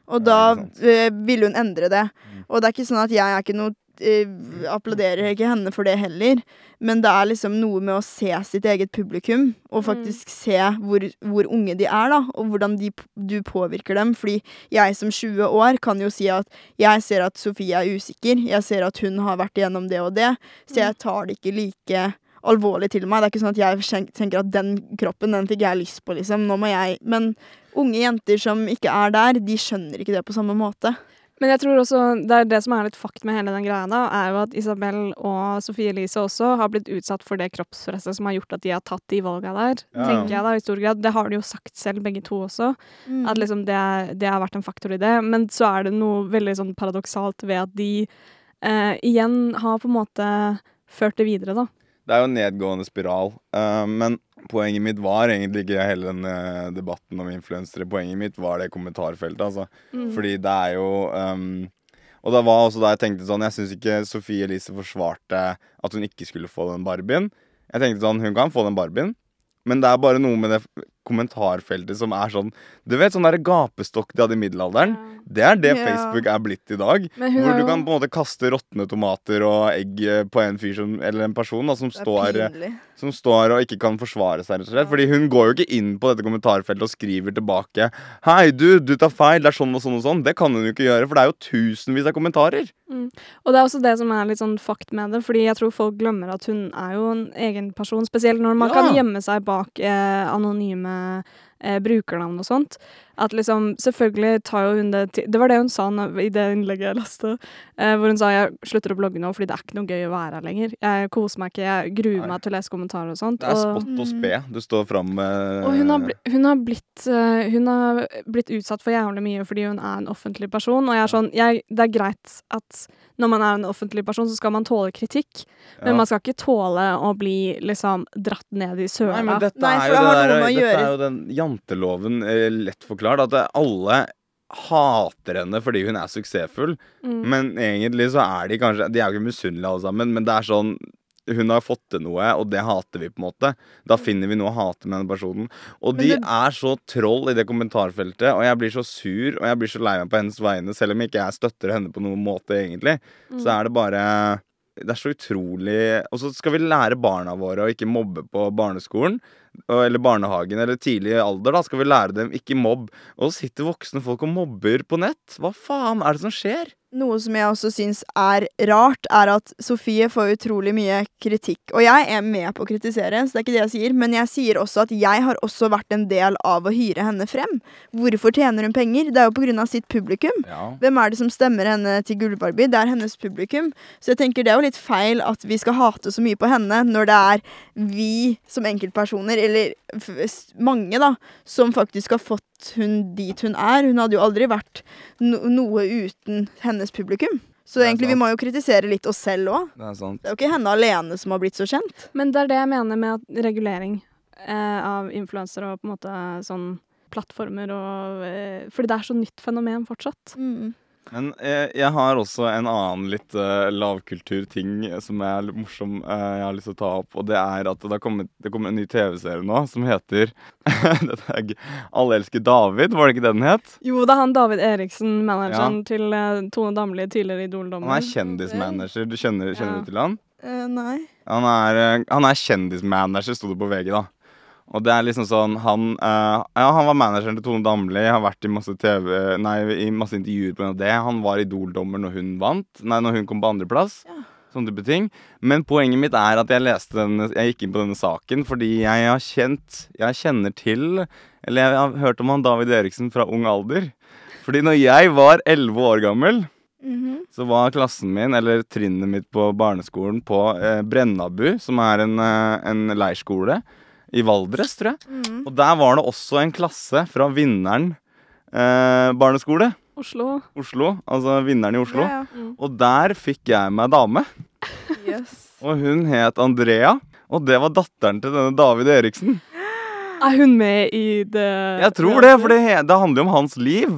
Speaker 3: Og da eh, ville hun endre det.
Speaker 1: Mm.
Speaker 3: Og det er ikke sånn at jeg er ikke noe eh, Applauderer ikke henne for det heller, men det er liksom noe med å se sitt eget publikum, og faktisk se hvor, hvor unge de er, da, og hvordan de, du påvirker dem. Fordi jeg som 20 år kan jo si at jeg ser at Sofie er usikker, jeg ser at hun har vært igjennom det og det, så jeg tar det ikke like alvorlig til meg. Det er ikke sånn at jeg tenker at den kroppen, den fikk jeg lyst på, liksom. Nå må jeg Men unge jenter som ikke er der, de skjønner ikke det på samme måte.
Speaker 2: Men jeg tror også det er det som er litt fakt med hele den greia, da, er jo at Isabel og Sofie Elise også har blitt utsatt for det kroppspresset som har gjort at de har tatt de valga der,
Speaker 1: Ja.
Speaker 2: tenker jeg da, i stor grad. Det har de jo sagt selv, begge to også. At liksom det, det har vært en faktor i det. Men så er det noe veldig sånn paradoksalt ved at de eh, igjen har på en måte ført det videre, da.
Speaker 1: Det er jo en nedgående spiral. uh, men poenget mitt var egentlig ikke hele den eh, debatten om influensere. Poenget mitt var det kommentarfeltet, altså.
Speaker 2: Mm.
Speaker 1: Fordi det er jo um, Og det var også da jeg tenkte sånn Jeg syns ikke Sofie Elise forsvarte at hun ikke skulle få den Barbien. Jeg tenkte sånn Hun kan få den Barbien, men det er bare noe med det kommentarfeltet som er sånn Du vet sånn der gapestokk de hadde i middelalderen? Det er det
Speaker 3: Ja.
Speaker 1: Facebook er blitt i dag. Hvor du
Speaker 2: jo-
Speaker 1: kan på en måte kaste råtne tomater og egg eh, på en fyr som, eller en person da, som står, eh, som står og ikke kan forsvare seg, rett og slett. Fordi hun går jo ikke inn på dette kommentarfeltet og skriver tilbake Hei, du, du tar feil, det er sånn og sånn og sånn. Det kan hun jo ikke gjøre, for det er jo tusenvis av kommentarer.
Speaker 2: Og det er også det som er litt sånn fakt med det, fordi jeg tror folk glemmer at hun er jo en egen person, spesielt når man
Speaker 1: Ja.
Speaker 2: kan gjemme seg bak eh, anonyme brukernavn og sånt. At liksom, selvfølgelig tar jo hun det til Det var det hun sa i det innlegget jeg leste, eh, hvor hun sa jeg slutter å blogge nå fordi det er ikke noe gøy å være her lenger. Jeg koser meg ikke, jeg gruer
Speaker 1: Nei.
Speaker 2: meg til å lese kommentarer og sånt.
Speaker 1: Det er
Speaker 2: og,
Speaker 1: spott og spe. Du står fram med
Speaker 2: og hun har, bli, hun, har blitt, eh, hun har blitt utsatt for jævlig mye fordi hun er en offentlig person. Og jeg er sånn, jeg, det er greit at når man er en offentlig person, så skal man tåle kritikk.
Speaker 1: ja.
Speaker 2: Men man skal ikke tåle å bli liksom dratt ned i søla.
Speaker 1: Nei, men dette er
Speaker 3: for
Speaker 1: jo
Speaker 3: det
Speaker 1: der, dette er jo den janteloven eh, lett forklart. At alle hater henne fordi hun er suksessfull.
Speaker 2: Mm.
Speaker 1: Men egentlig så er de kanskje De er jo ikke misunnelige alle sammen, men det er sånn hun har fått til noe, og det hater vi, på en måte. Da finner vi noe å hate med den personen. Og de er så troll i det kommentarfeltet, og jeg blir så sur, og jeg blir så lei meg på hennes vegne, selv om ikke jeg støtter henne på noen måte, egentlig. Så er det bare Det er så utrolig Og så skal vi lære barna våre å ikke mobbe på barneskolen. Eller barnehagen, eller tidlig alder. Da skal vi lære dem ikke mobb. Og så sitter voksne folk og mobber på nett. Hva faen er det som skjer?
Speaker 3: Noe som jeg også syns er rart, er at Sofie får utrolig mye kritikk. Og jeg er med på å kritisere, så det er ikke det jeg sier, men jeg sier også at jeg har også vært en del av å hyre henne frem. Hvorfor tjener hun penger? Det er jo på grunn av sitt publikum.
Speaker 1: Ja.
Speaker 3: Hvem er det som stemmer henne til Gullbarbie? Det er hennes publikum. Så jeg tenker det er jo litt feil at vi skal hate så mye på henne, når det er vi som enkeltpersoner, eller mange, da, som faktisk har fått hun dit hun er. Hun hadde jo aldri vært no noe uten hennes publikum. Så egentlig vi må jo kritisere litt oss selv òg.
Speaker 1: Det er.
Speaker 3: Det er jo ikke henne alene som har blitt så kjent.
Speaker 2: Men det er det jeg mener med at regulering eh, av influensere og på en måte sånn plattformer og eh, Fordi det er så nytt fenomen fortsatt.
Speaker 1: Men jeg, jeg har også en annen litt uh, lavkulturting som er litt morsom uh, jeg har lyst til å ta opp. Og det er at det har kommet, det kommer en ny TV-serie nå som heter *laughs* er. Alle elsker David, var det ikke det den het?
Speaker 2: Jo, det er han David Eriksen, manageren til uh, Tone Damli, tidligere Idol-dommer.
Speaker 1: Han er kjendismanager. Du kjenner, kjenner
Speaker 2: Ja.
Speaker 1: du til han?
Speaker 3: Eh, nei.
Speaker 1: Han er, uh, han er kjendismanager, sto det på VG, da. Og det er liksom sånn Han, uh, ja, han var manageren til Tone Damli, har vært i masse TV Nei, i masse intervjuer pga. det. Han var Idol-dommer når hun vant. Nei, når hun kom på andreplass.
Speaker 3: Ja.
Speaker 1: Sånne type ting. Men poenget mitt er at jeg leste denne Jeg gikk inn på denne saken fordi jeg har kjent Jeg kjenner til Eller jeg har hørt om han David Eriksen fra ung alder. Fordi når jeg var elleve år gammel
Speaker 3: Mhm.
Speaker 1: så var klassen min, eller trinnet mitt på barneskolen, på eh, Brennabu, som er en, eh, en leirskole i Valdres, tror jeg.
Speaker 3: Mm.
Speaker 1: Og der var det også en klasse fra Vinneren eh, barneskole.
Speaker 2: Oslo.
Speaker 1: Oslo. Altså Vinneren i Oslo.
Speaker 3: Ja,
Speaker 2: Mm.
Speaker 1: Og der fikk jeg meg dame.
Speaker 3: Yes. *laughs*
Speaker 1: Og hun het Andrea. Og det var datteren til denne David Eriksen.
Speaker 2: Er hun med i det
Speaker 1: Jeg tror det, for det, det handler jo om hans liv.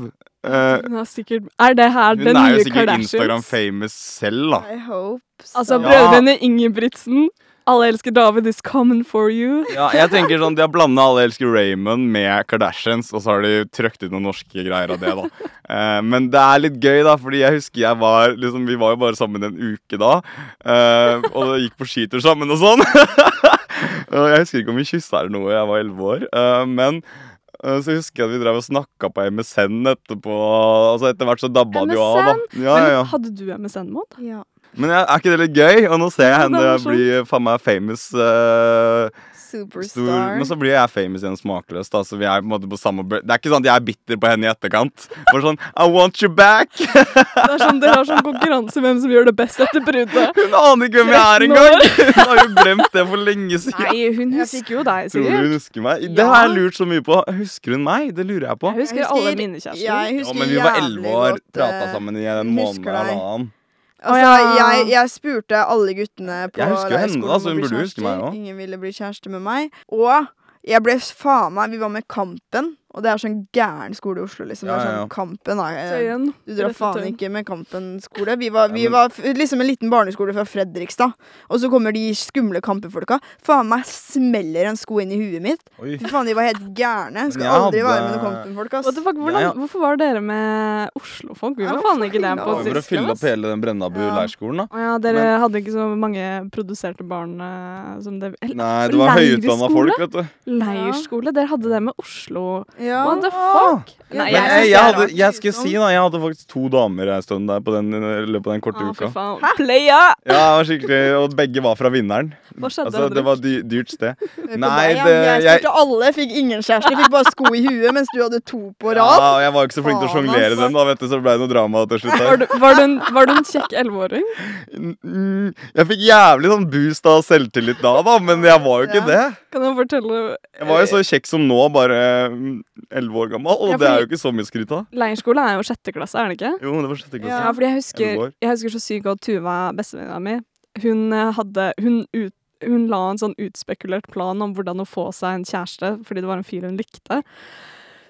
Speaker 1: Uh,
Speaker 2: Hun er sikkert Er det her
Speaker 1: hun
Speaker 2: den
Speaker 1: er jo sikkert Instagram-famous selv, da.
Speaker 3: I hope so.
Speaker 2: Altså,
Speaker 1: Ja.
Speaker 2: Ingebrigtsen. Alle elsker David is coming for you.
Speaker 1: Ja, jeg tenker sånn, De har blanda Alle elsker Raymond med Kardashians, og så har de trøkt ut noen norske greier av det. da Eh, Men det er litt gøy, da, fordi jeg husker jeg var liksom, Vi var jo bare sammen en uke da. eh, og gikk på skitur sammen og sånn. *laughs* og jeg husker ikke om vi kyssa eller noe, jeg var elleve år. eh, men eh, så husker jeg at vi drev og snakka på MSN etterpå. Altså Etter hvert så dabba det jo av. da ja, ja, ja.
Speaker 2: Men hadde du MSN-mod?
Speaker 3: Ja.
Speaker 1: Men er ikke det litt gøy? Og nå ser jeg henne bli faen meg famous. Uh,
Speaker 3: Superstar.
Speaker 1: Stor, men så blir jeg famous igjen smakløs. da Så vi er på en måte på samme Det er ikke sånn at jeg er bitter på henne i etterkant. Bare sånn I want you back!
Speaker 2: Det er sånn, Dere har sånn konkurranse hvem som gjør det best etter bruddet.
Speaker 1: Hun aner ikke hvem jeg er engang! *laughs* Hun har jo glemt det for lenge siden.
Speaker 2: Nei, hun husker jo deg,
Speaker 1: Tror du
Speaker 2: sikkert.
Speaker 1: hun husker meg? Det har jeg lurt så mye på. Husker hun meg? Det lurer jeg på.
Speaker 2: Jeg husker
Speaker 3: Jeg
Speaker 2: alle
Speaker 3: husker-
Speaker 2: mine kjærester.
Speaker 3: Jeg
Speaker 1: Ja, men vi var elleve år, prata
Speaker 3: eh,
Speaker 1: sammen i en måned eller annen.
Speaker 3: Altså,
Speaker 2: ja.
Speaker 3: jeg, jeg spurte alle guttene på leirskolen
Speaker 1: da,
Speaker 3: om å bli
Speaker 1: burde huske meg
Speaker 3: kjærester.
Speaker 1: også.
Speaker 3: Ingen ville bli kjæreste med meg. Og jeg ble faen meg Vi var med Kampen, og det er sånn gæren skole i Oslo, liksom. Det
Speaker 1: Ja,
Speaker 3: er
Speaker 1: Det er
Speaker 3: sånn Kampen da, eh,
Speaker 2: Tøyen.
Speaker 3: Du drar faen ikke med Kampen skole. Vi var, vi
Speaker 1: Ja, men-
Speaker 3: var f- liksom en liten barneskole fra Fredrikstad. Og så kommer de skumle Kampen-folka. Faen meg smeller en sko inn i huet mitt. Fy faen, de var helt gærne. Skal aldri
Speaker 1: hadde-
Speaker 3: være med noen Kampen-folk, ass.
Speaker 2: Hvordan,
Speaker 1: Ja, ja.
Speaker 2: Hvorfor var dere med Oslo-folk? Vi var faen ikke det på
Speaker 3: sist.
Speaker 1: For å fylle opp hele den Brennabu
Speaker 3: Ja.
Speaker 1: leirskolen, da.
Speaker 2: Ja, dere
Speaker 1: Men-
Speaker 2: hadde ikke så mange produserte barn eh, som det eller,
Speaker 1: Nei, det var høyutdanna folk, vet du.
Speaker 2: Leirskole? Dere hadde det med Oslo.
Speaker 3: Ja.
Speaker 2: What the fuck? Nei, jeg
Speaker 1: jeg, jeg,
Speaker 2: er
Speaker 1: hadde, jeg skulle si da, jeg hadde faktisk to damer en stund der på den, løpet av den korte
Speaker 2: ah,
Speaker 1: uka.
Speaker 2: Playa!
Speaker 1: Ja, det var skikkelig, Og begge var fra Vinneren.
Speaker 2: Hva skjedde?
Speaker 1: Altså, det var dy dyrt sted. Nei, det-
Speaker 3: Jeg
Speaker 1: jeg-
Speaker 3: spurte alle, fikk ingen kjæreste. Jeg fikk bare sko i huet, mens du hadde to på rad.
Speaker 1: Ja, og jeg var ikke så flink til å sjonglere den, da, vet du, så det ble noe drama til slutt.
Speaker 2: Var du, var, du en, var du en kjekk elleveåring?
Speaker 1: Jeg fikk jævlig sånn boost av selvtillit da, da, men jeg var jo ikke
Speaker 3: Ja.
Speaker 1: det.
Speaker 2: Kan du fortelle
Speaker 1: Jeg var jo så kjekk som nå, bare mm, elleve år gammel, og
Speaker 2: Ja,
Speaker 1: det er jo ikke så mye skryt av.
Speaker 2: Leirskole er jo sjette klasse, er det ikke?
Speaker 1: Jo, det var sjette klasse.
Speaker 2: Ja, fordi jeg husker, jeg husker så sykt godt Tuva, bestevenninna mi. Hun eh, hadde hun, ut, hun la en sånn utspekulert plan om hvordan å få seg en kjæreste, fordi det var en fyr hun likte.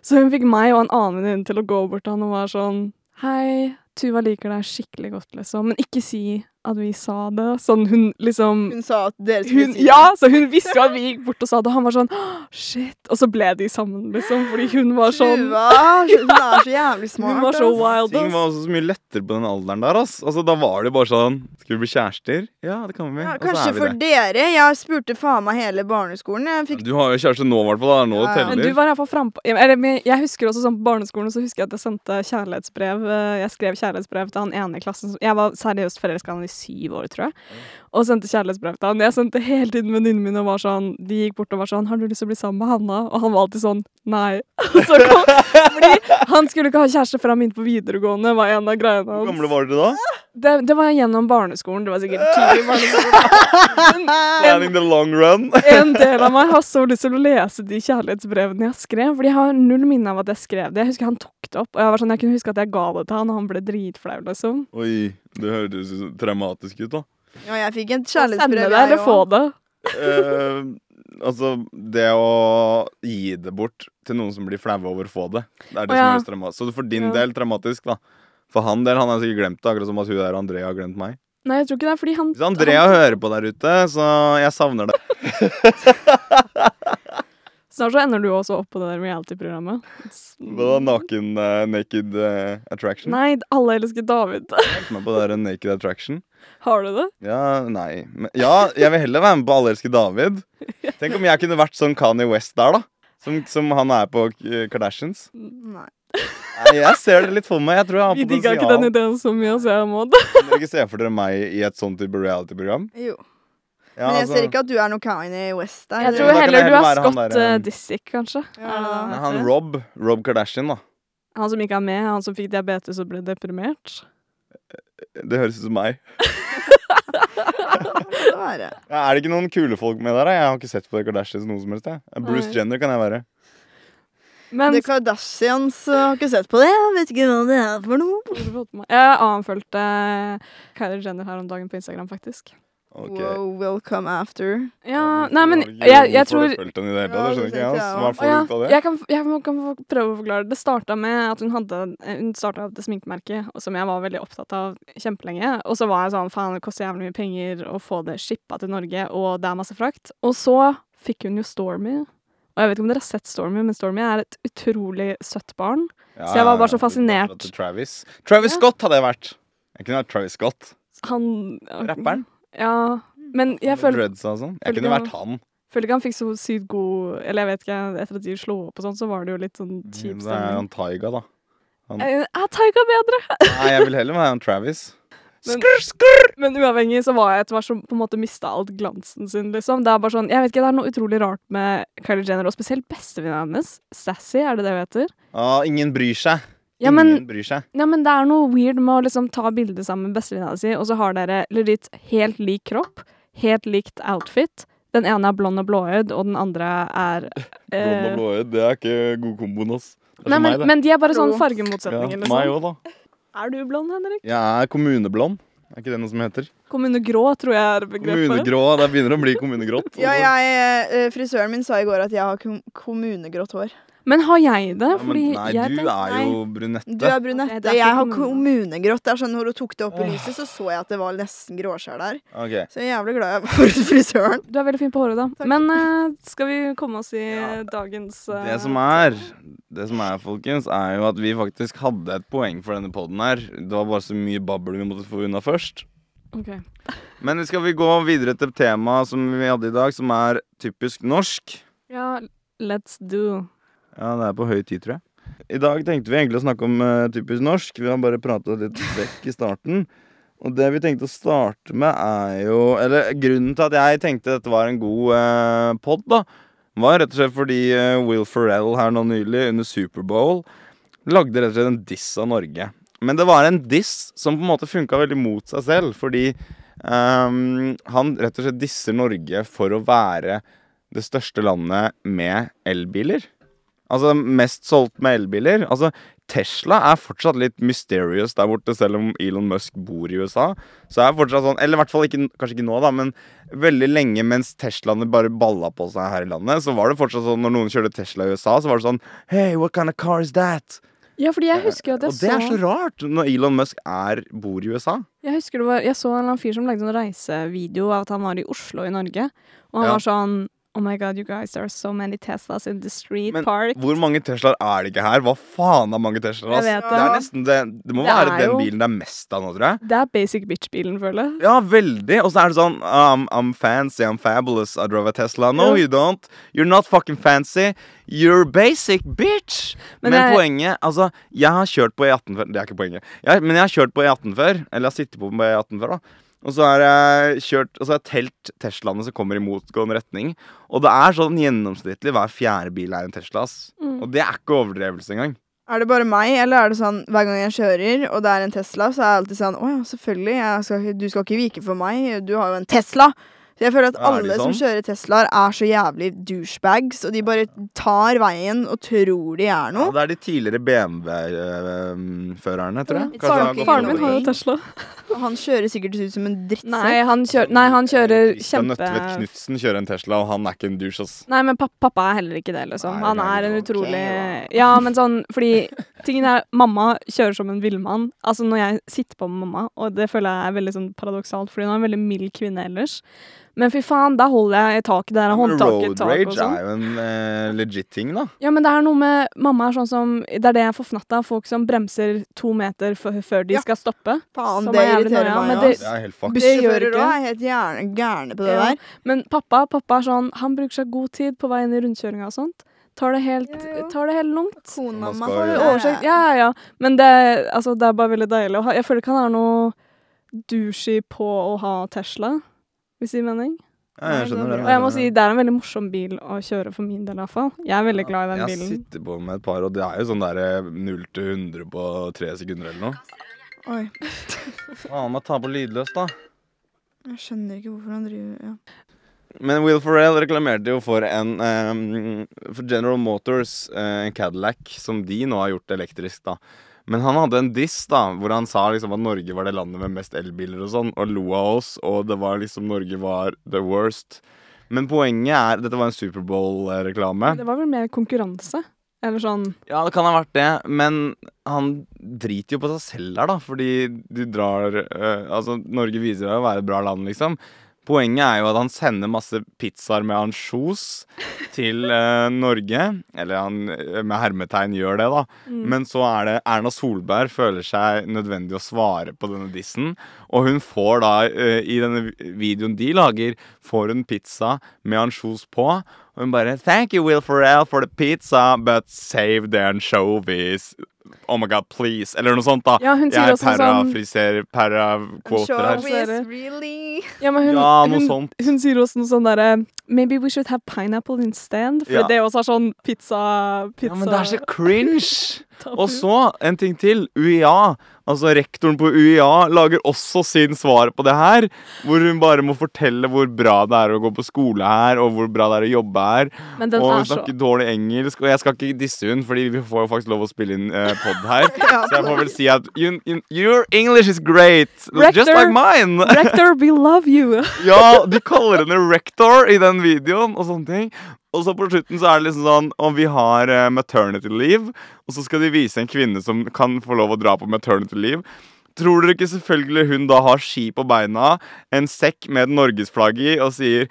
Speaker 2: Så hun fikk meg og en annen venninne til å gå bort til han og var sånn Hei, Tuva liker deg skikkelig godt, liksom, men ikke si at vi sa det. Sånn hun liksom
Speaker 3: Hun sa at dere skulle
Speaker 2: hun,
Speaker 3: si det.
Speaker 2: ja, så hun visste jo at vi gikk bort og sa det, og han var sånn «Åh, Shit. Og så ble de sammen, liksom, fordi hun var sånn
Speaker 3: Tuva, hun *laughs* er så jævlig smart.
Speaker 2: Hun var så
Speaker 3: ass.
Speaker 2: wild,
Speaker 1: Ting var også så mye lettere på den alderen der, ass. Altså, da var det bare sånn Skal vi bli kjærester? Ja, det kan vi.
Speaker 3: Ja,
Speaker 1: og så
Speaker 3: kanskje
Speaker 1: er vi
Speaker 3: for
Speaker 1: det.
Speaker 3: dere. Jeg spurte faen meg hele barneskolen. Jeg fikk
Speaker 1: Du har jo kjæreste nå, i hvert fall. Det er nå det
Speaker 3: ja.
Speaker 2: Men du var iallfall frampå. Eller men jeg husker også sånn på barneskolen så husker jeg at jeg sendte kjærlighetsbrev. eh, Jeg skrev kjærlighetsbrev til han ene i klassen. Jeg var seriøst forelska i han i syv år, tror jeg. Og sendte kjærlighetsbrev til han. Jeg sendte hele tiden venninnene mine og var sånn De gikk bort og var sånn 'Har du lyst til å bli sammen med Hanna?' Og han var alltid sånn 'Nei'. *laughs* Så kom, fordi han skulle ikke ha kjæreste før han begynte på videregående, var en av greiene hans.
Speaker 1: Hvor gamle var dere da?
Speaker 2: Det, det var gjennom barneskolen. Det var sikkert tidlig barneskolen. *laughs*
Speaker 1: Planning the long run. *laughs*
Speaker 2: En del av meg har så lyst til å lese de kjærlighetsbrevene jeg skrev. Fordi jeg har null minne av at jeg skrev det. Jeg husker han tok det opp, og jeg var sånn, jeg kunne huske at jeg ga det til han, og han ble dritflau, liksom.
Speaker 1: Oi, det høres så traumatisk ut, da.
Speaker 3: Ja, jeg fikk et
Speaker 2: Sende
Speaker 3: kjærlighetsbrev,
Speaker 2: det eller
Speaker 3: jeg
Speaker 2: få
Speaker 3: òg.
Speaker 2: det.
Speaker 1: Eh, altså, det å gi det bort til noen som blir flaue over å få det, det er det som
Speaker 2: ja.
Speaker 1: er mest traumatisk. Så for din
Speaker 2: Ja.
Speaker 1: del traumatisk, da. For han del, han har sikkert glemt det, akkurat som at hun der Andrea har glemt meg.
Speaker 2: Nei, jeg tror ikke det er fordi han
Speaker 1: Hvis Andrea hører på der ute, så jeg savner det. *laughs*
Speaker 2: Snart så ender du også opp på det der reality-programmet.
Speaker 1: Hva da, naken uh, Naked uh, Attraction?
Speaker 2: Nei, alle elsker David.
Speaker 1: Vært med på det der Naked Attraction.
Speaker 2: Har du det?
Speaker 1: Ja, nei Men, Ja, jeg vil heller være med på Alle elsker David. Tenk om jeg kunne vært sånn Kanye West der, da. Som, som han er på eh, Kardashians.
Speaker 3: Nei.
Speaker 1: Nei, jeg ser det litt for meg. Jeg tror jeg har
Speaker 2: Vi digga ikke den ideen så mye, så jeg må
Speaker 1: Kan dere ikke se for dere meg i et sånt type reality-program?
Speaker 3: Jo.
Speaker 1: Ja,
Speaker 3: Men jeg
Speaker 1: altså-
Speaker 3: ser ikke at du er noe Kanye West der.
Speaker 2: Jeg tror
Speaker 1: jeg
Speaker 2: heller du
Speaker 1: heller
Speaker 2: er
Speaker 1: være
Speaker 2: Scott
Speaker 1: der,
Speaker 2: uh,
Speaker 1: um,
Speaker 2: Disick, kanskje.
Speaker 3: Ja,
Speaker 2: Er
Speaker 1: Nei,
Speaker 2: han?
Speaker 1: Rob, Rob Kardashian, da.
Speaker 2: Han som ikke er med, han som fikk diabetes og ble deprimert.
Speaker 1: Det høres ut som meg. *laughs* *laughs* Ja, er det ikke noen kule folk med der? da? Jeg har ikke sett på The Kardashians noe som helst. Jeg. Bruce
Speaker 2: Nei.
Speaker 1: Jenner kan jeg være.
Speaker 2: Men
Speaker 3: The Kardashians har ikke sett på det. Jeg vet ikke hva det er for noe.
Speaker 2: jeg anfølte Kylie Jenner her om dagen på Instagram, faktisk.
Speaker 1: Ok.
Speaker 3: Wow, welcome after.
Speaker 2: Ja, nei, men jeg, jeg tror
Speaker 1: Hvorfor fulgte hun i det hele tatt, skjønner ikke jeg. Hva får du
Speaker 2: ja,
Speaker 1: ut av det?
Speaker 2: jeg, kan, jeg kan, kan prøve å forklare. Det starta med at hun hadde Hun starta et sminkemerke som jeg var veldig opptatt av kjempelenge. Og så var jeg sånn faen, det koster jævlig mye penger å få det shippa til Norge, og det er masse frakt. Og så fikk hun jo Stormy. Og jeg vet ikke om dere har sett Stormy, men Stormy er et utrolig søtt barn.
Speaker 1: Ja,
Speaker 2: så jeg var bare så fascinert.
Speaker 1: Travis Travis
Speaker 2: Ja.
Speaker 1: Scott hadde jeg vært. Jeg kunne vært Travis Scott.
Speaker 2: Han
Speaker 1: Rapperen.
Speaker 2: Ja. Men jeg føler,
Speaker 1: Dreads og sånn. Jeg kunne vært han.
Speaker 2: føler ikke han fikk så sykt god Eller jeg vet ikke, etter at de slo opp og sånn, så var det jo litt sånn kjip stemning.
Speaker 1: Det er han Taiga, da.
Speaker 2: Han... Er Taiga bedre? *laughs*
Speaker 1: Nei, jeg vil heller være han Travis.
Speaker 2: Men-
Speaker 1: Skrr, skrr!
Speaker 2: Men uavhengig så var jeg et hvert som på en måte mista alt glansen sin, liksom. Det er bare sånn, jeg vet ikke, det er noe utrolig rart med Kylie Jenner, og spesielt bestevenninna hennes. Sassy, er det det hun heter?
Speaker 1: Ja, ingen bryr seg.
Speaker 2: Ja men,
Speaker 1: ingen bryr seg.
Speaker 2: ja, men det er noe weird med å liksom ta bilde sammen med bestevenninna si, og så har dere litt helt lik kropp, helt likt outfit. Den ene er blond og blåøyd, og den andre er *laughs*
Speaker 1: Blond og
Speaker 2: eh,
Speaker 1: blåøyd, det er ikke god komboen, ass.
Speaker 2: Nei, men,
Speaker 1: meg,
Speaker 2: men de er bare sånn
Speaker 3: Blå.
Speaker 1: ja,
Speaker 2: fargemotsetninger,
Speaker 1: meg også, da.
Speaker 2: Er du blond, Henrik?
Speaker 1: Jeg er kommuneblond. Er ikke det noe som heter?
Speaker 2: Kommunegrå, tror jeg er begrepet.
Speaker 1: Kommunegrå. Det begynner å bli kommunegrått.
Speaker 3: Ja, jeg, eh, frisøren min sa i går at jeg har kommunegrått hår.
Speaker 2: Men har jeg det?
Speaker 1: Ja, men nei,
Speaker 2: jeg
Speaker 1: du
Speaker 2: tenkte-
Speaker 1: er jo brunette.
Speaker 3: Du er brunette. jeg har kommunegrått. der, er sånn Når hun tok det opp i lyset, så så jeg at det var nesten gråskjær der.
Speaker 1: Ok.
Speaker 3: Så jeg er jævlig glad jeg var hos frisøren.
Speaker 2: Du er veldig fin på håret, da.
Speaker 3: Takk.
Speaker 2: Men uh, skal vi komme oss i
Speaker 1: Ja.
Speaker 2: dagens uh,
Speaker 1: Det som er, det som er, folkens, er jo at vi faktisk hadde et poeng for denne poden her. Det var bare så mye babbel vi måtte få unna først.
Speaker 2: Ok.
Speaker 1: Men skal vi gå videre til temaet som vi hadde i dag, som er typisk norsk?
Speaker 2: Ja, let's do.
Speaker 1: Ja, det er på høy tid, tror jeg. I dag tenkte vi egentlig å snakke om uh, typisk norsk. Vi har bare prata litt vekk i starten. Og det vi tenkte å starte med, er jo Eller grunnen til at jeg tenkte dette var en god uh, pod, da, var rett og slett fordi uh, Will Ferrell her nå nylig, under Superbowl, lagde rett og slett en diss av Norge. Men det var en diss som på en måte funka veldig mot seg selv, fordi um, han rett og slett disser Norge for å være det største landet med elbiler. Altså mest solgt med elbiler. Altså Tesla er fortsatt litt mysterious der borte, selv om Elon Musk bor i USA. Så er fortsatt sånn, Eller i hvert fall ikke, kanskje ikke nå, da, men veldig lenge mens Teslaene bare balla på seg her i landet, så var det fortsatt sånn når noen kjørte Tesla i USA, så var det sånn Hey, what kind of car is that?
Speaker 2: Ja, fordi jeg husker at jeg så
Speaker 1: Og det er så
Speaker 2: så
Speaker 1: rart når Elon Musk er, bor i USA.
Speaker 2: Jeg husker det var Jeg så en eller annen fyr som lagde en reisevideo av at han var i Oslo i Norge, og han
Speaker 1: Ja.
Speaker 2: var sånn Oh my god, you guys, there are so many Teslas in the street
Speaker 1: Men
Speaker 2: park.
Speaker 1: Hvor mange Teslaer er det ikke her? Hva faen er mange Teslaer?
Speaker 2: Altså?
Speaker 1: Det
Speaker 2: det.
Speaker 1: er nesten det Det må
Speaker 2: Det
Speaker 1: være den
Speaker 2: jo-
Speaker 1: bilen det er mest av nå, tror jeg.
Speaker 2: Det er basic bitch-bilen, føler jeg.
Speaker 1: Ja, veldig. Og så er det sånn um, I'm fancy, I'm fabulous, I drove a Tesla. No,
Speaker 2: yeah.
Speaker 1: you don't. You're not fucking fancy. You're basic, bitch! Men,
Speaker 2: Men jeg-
Speaker 1: poenget Altså, jeg har kjørt på E18 før. Det er ikke poenget. Jeg, men jeg har kjørt på E18 før. Eller jeg har sittet på E18 før, da. Og så har jeg kjørt Og så har jeg telt Teslaene som kommer i motgående retning. Og det er sånn gjennomsnittlig hver fjerde bil er en Tesla. ass.
Speaker 2: Mm.
Speaker 1: Og det er ikke overdrevelse engang.
Speaker 3: Er det bare meg, eller er det sånn hver gang jeg kjører, og det er en Tesla, så er jeg alltid sånn Å ja, selvfølgelig. Skal, ikke- du skal ikke vike for meg. Du har jo en Tesla. Så jeg føler at alle
Speaker 1: sånn?
Speaker 3: som kjører Teslaer, er så jævlig douchebags, og de bare tar veien og tror de er
Speaker 1: Ja,
Speaker 3: noe.
Speaker 1: det er de tidligere BMW-førerne, tror jeg.
Speaker 2: Ja.
Speaker 1: Kanskje
Speaker 3: Faren-
Speaker 2: Faren min har jo. Tesla.
Speaker 3: Han kjører sikkert ut som en drittsekk.
Speaker 2: Nei, han, kjører, nei, han kjører kjempe...
Speaker 1: Nødtvedt Knutsen kjører en Tesla, og han er ikke en douche, ass.
Speaker 2: Nei, men pappa, pappa er heller ikke det, liksom. Han er en utrolig. Ja, men sånn fordi tingen er, mamma kjører som en villmann. Altså når jeg sitter på med mamma, og det føler jeg er veldig sånn paradoksalt, fordi hun er en veldig mild kvinne ellers. Men fy faen, da holder jeg i taket der håndtaket
Speaker 1: road
Speaker 2: tak og
Speaker 1: rage
Speaker 2: sånn.
Speaker 1: er jo en eh, legit ting, da.
Speaker 2: Ja, men det er noe med Mamma er sånn som Det er det jeg får fnatt av. Folk som bremser to meter før de
Speaker 3: Ja.
Speaker 2: skal stoppe.
Speaker 3: Faen, det
Speaker 2: er
Speaker 3: irriterer
Speaker 2: noia,
Speaker 3: meg
Speaker 2: men det-
Speaker 1: Det er helt fuck.
Speaker 2: Det gjør
Speaker 3: Bussjåfører òg er helt gærne på det
Speaker 2: Ja.
Speaker 3: der.
Speaker 2: Men pappa pappa er sånn Han bruker seg god tid på vei inn i rundkjøringa og sånt. Tar det helt, tar det helt
Speaker 1: langt.
Speaker 3: Mi får
Speaker 1: jo-
Speaker 2: Oversikt. Ja, ja, ja. Men det, altså, det er bare veldig deilig å ha Jeg føler ikke han er noe douchey på å ha Tesla, hvis det gir mening.
Speaker 1: Ja, jeg skjønner det.
Speaker 2: Og jeg må si det er en veldig morsom bil å kjøre for min del, iallfall. Jeg er veldig glad i den
Speaker 1: Jeg
Speaker 2: bilen.
Speaker 1: sitter på med et par, og det er jo sånn der 0 til 100 på tre sekunder eller noe.
Speaker 3: Oi.
Speaker 1: Faen meg ta på lydløs, da.
Speaker 3: Jeg skjønner ikke hvorfor han driver ja.
Speaker 1: Men Will Ferrell reklamerte jo for en um, For General Motors, eh, en Cadillac, som de nå har gjort elektrisk, da. Men han hadde en diss da, hvor han sa liksom at Norge var det landet med mest elbiler og sånn, og lo av oss, og det var liksom Norge var the worst. Men poenget er Dette var en Superbowl-reklame.
Speaker 2: Det var vel mer konkurranse. Eller sånn
Speaker 1: Ja, det kan ha vært det, men han driter jo på seg selv der, da, fordi du drar øh, Altså, Norge viser seg å være et bra land, liksom. Poenget er jo at han sender masse pizzaer med ansjos til eh, Norge. Eller han eh, med hermetegn gjør det, da.
Speaker 2: mm.
Speaker 1: Men så er det Erna Solberg føler seg nødvendig å svare på denne dissen. Og hun får da, eh, i denne videoen de lager, får hun pizza med ansjos på. Og hun bare Thank you, Will Ferrell, for the pizza, but save the anchovies. Oh my god, please. Eller noe sånt, da.
Speaker 2: Ja, hun sier
Speaker 1: Jeg
Speaker 2: også sånn
Speaker 1: parafriserer Para-quoter her.
Speaker 3: Sure, really?
Speaker 2: Ja, men hun,
Speaker 1: Ja, noe
Speaker 2: hun,
Speaker 1: sånt.
Speaker 2: hun sier også noe sånn derre Maybe we should have pineapple instead. For
Speaker 1: Ja.
Speaker 2: det også er sånn pizza, pizza
Speaker 1: Ja, men det er så cringe! Og så, en ting til. UiA, altså rektoren på UiA, lager også sin svar på det her. Hvor hun bare må fortelle hvor bra det er å gå på skole her, og hvor bra det er å jobbe her. Og
Speaker 2: hun
Speaker 1: hun
Speaker 2: så
Speaker 1: snakker dårlig engelsk. Og jeg skal ikke disse hun, fordi vi får jo faktisk lov å spille inn uh, pod her. *laughs*
Speaker 3: Ja,
Speaker 1: Så jeg får vel si at you, you, Your English is great! Just like mine!
Speaker 2: Rector, we love you! *laughs*
Speaker 1: Ja, de kaller henne rector i den videoen og sånne ting. Og så på slutten så er det liksom sånn Om vi har eh, maternity leave, og så skal de vise en kvinne som kan få lov å dra på maternity leave. Tror dere ikke selvfølgelig hun da har ski på beina, en sekk med et norgesflagg i, og sier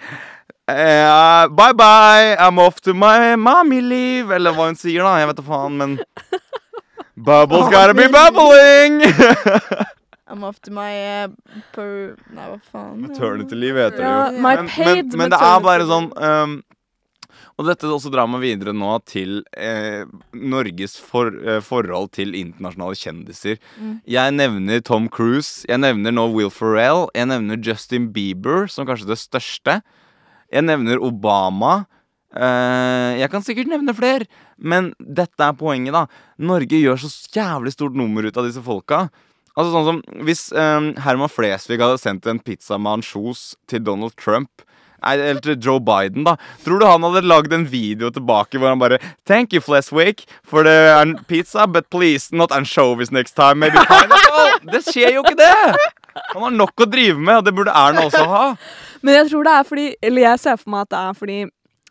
Speaker 1: eh, Bye bye, I'm off to my mommy leave. Eller hva hun sier, da. Jeg vet da faen, men Bubbles gotta be bubbling! *laughs*
Speaker 3: I'm off to my uh, per... Nei, hva faen?
Speaker 1: Maternity leave heter det
Speaker 2: Ja,
Speaker 1: jo.
Speaker 2: my
Speaker 1: men,
Speaker 2: paid
Speaker 1: men, men det er bare sånn um, Og dette også drar meg videre nå til eh, Norges for, eh, forhold til internasjonale kjendiser.
Speaker 3: Mm.
Speaker 1: Jeg nevner Tom Cruise, jeg nevner nå Will Ferrell, jeg nevner Justin Bieber som kanskje det største. Jeg nevner Obama. Eh, jeg kan sikkert nevne flere, men dette er poenget, da. Norge gjør så jævlig stort nummer ut av disse folka. Altså sånn som Hvis eh, Herman Flesvig hadde sendt en pizza med ansjos til Donald Trump Nei, eller til Joe Biden, da. Tror du han hadde lagd en video tilbake hvor han bare Thank you, Fleswick, for the an- pizza, but please not anchovies next time. Maybe pineapple. Det skjer jo ikke det! Han har nok å drive med, og det burde Erna også ha. *laughs*
Speaker 2: Men jeg tror det er fordi Eller jeg ser for meg at det er fordi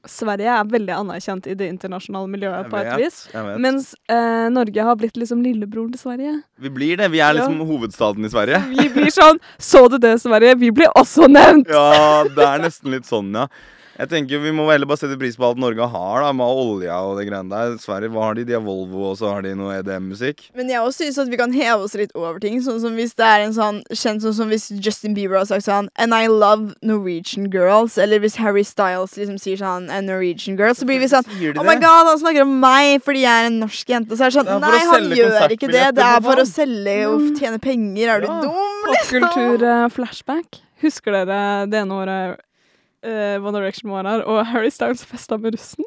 Speaker 2: Sverige er veldig anerkjent i det internasjonale miljøet på et vis. Mens eh, Norge har blitt liksom lillebroren til Sverige.
Speaker 1: Vi blir det. Vi er liksom hovedstaden i Sverige.
Speaker 2: Vi blir sånn Så du det, Sverige? Vi blir også nevnt!
Speaker 1: Ja, det er nesten litt sånn, ja. Jeg tenker Vi må heller bare sette pris på alt Norge har, da med olja og det greiene der. Sverige, hva har de? De har Volvo, og så har de noe EDM-musikk.
Speaker 3: Men jeg også synes at vi kan heve oss litt over ting. Sånn som hvis det er en sånn kjent sånn som hvis Justin Bieber har sagt sånn And I love Norwegian girls. Eller hvis Harry Styles liksom sier sånn And Norwegian girls. så blir vi sånn Oh my god, han snakker om meg fordi jeg er en norsk jente. Så er det sånn
Speaker 1: Det er
Speaker 3: Nei, han gjør ikke det. Det er
Speaker 1: for
Speaker 3: å selge og tjene penger. Er du
Speaker 1: Ja.
Speaker 3: dum?
Speaker 2: Popkultur-flashback. Husker dere det ene året eh, One Direction var her, og Harry Styles festa med russen?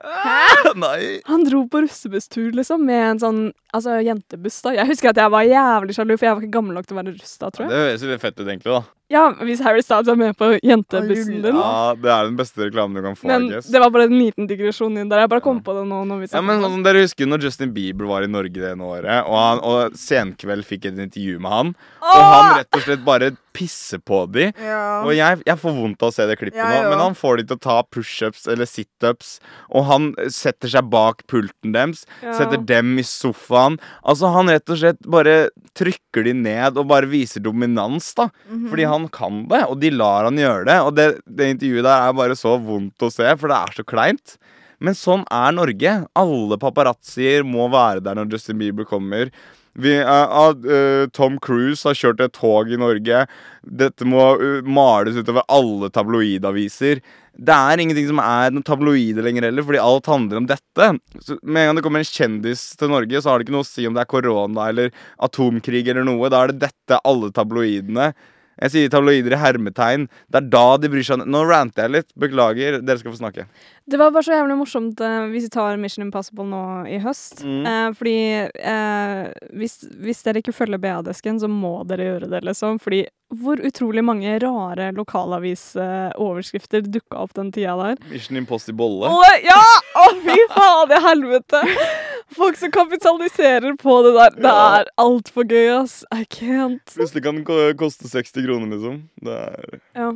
Speaker 2: Hæ? *laughs*
Speaker 1: Nei.
Speaker 2: Han dro på russebusstur, liksom, med en sånn altså, jentebuss. da. Jeg husker at jeg var jævlig sjalu, for jeg var ikke gammel nok til å være russ da, tror
Speaker 1: Det
Speaker 2: jeg.
Speaker 1: høres jo litt fett ut, egentlig. da
Speaker 2: Ja, Hvis Harry Styles er med på jentebussen din.
Speaker 1: Ja, Det er den beste reklamen du kan få.
Speaker 2: Men
Speaker 1: guess.
Speaker 2: det var bare en liten digresjon inn der. Jeg bare kom på det nå. når vi
Speaker 1: Ja, men sånn Dere husker når Justin Bieber var i Norge det ene året, og, han, og Senkveld fikk et intervju med han, og han rett og slett bare pisser på de.
Speaker 3: Ja.
Speaker 1: Og jeg, jeg får vondt av å se det klippet
Speaker 3: Ja,
Speaker 1: nå, men han får de til å ta pushups eller situps, og han setter seg bak pulten deres,
Speaker 2: Ja.
Speaker 1: setter dem i sofaen han Altså, han rett og slett bare trykker de ned og bare viser dominans, da. Fordi han kan det, og de lar han gjøre det. Og det, det intervjuet der er bare så vondt å se, for det er så kleint. Men sånn er Norge. Alle paparazzier må være der når Justin Bieber kommer. Vi, uh, eh, Tom Cruise har kjørt et tog i Norge. Dette må eh, males utover alle tabloidaviser. Det er ingenting som er noe tabloide lenger heller, fordi alt handler om dette. Så med en gang det kommer en kjendis til Norge, så har det ikke noe å si om det er korona eller atomkrig eller noe. Da er det dette alle tabloidene. Jeg sier tabloider i hermetegn. Det er da de bryr seg. Nå ranter jeg litt. Beklager. Dere skal få snakke.
Speaker 2: Det var bare så jævlig morsomt eh, hvis vi tar Mission Impossible nå i høst.
Speaker 1: Mm.
Speaker 2: Eh, fordi eh, hvis, hvis dere ikke følger BA-desken, så må dere gjøre det, liksom. Fordi hvor utrolig mange rare lokalavisoverskrifter dukka opp den tida der.
Speaker 1: Mission Impossible.
Speaker 2: Å, ja! Å, fy faen i helvete! Folk som kapitaliserer på det der. Det er altfor gøy, ass. I can't.
Speaker 1: Plutselig kan det koste 60 kroner, liksom. Det er
Speaker 2: Ja.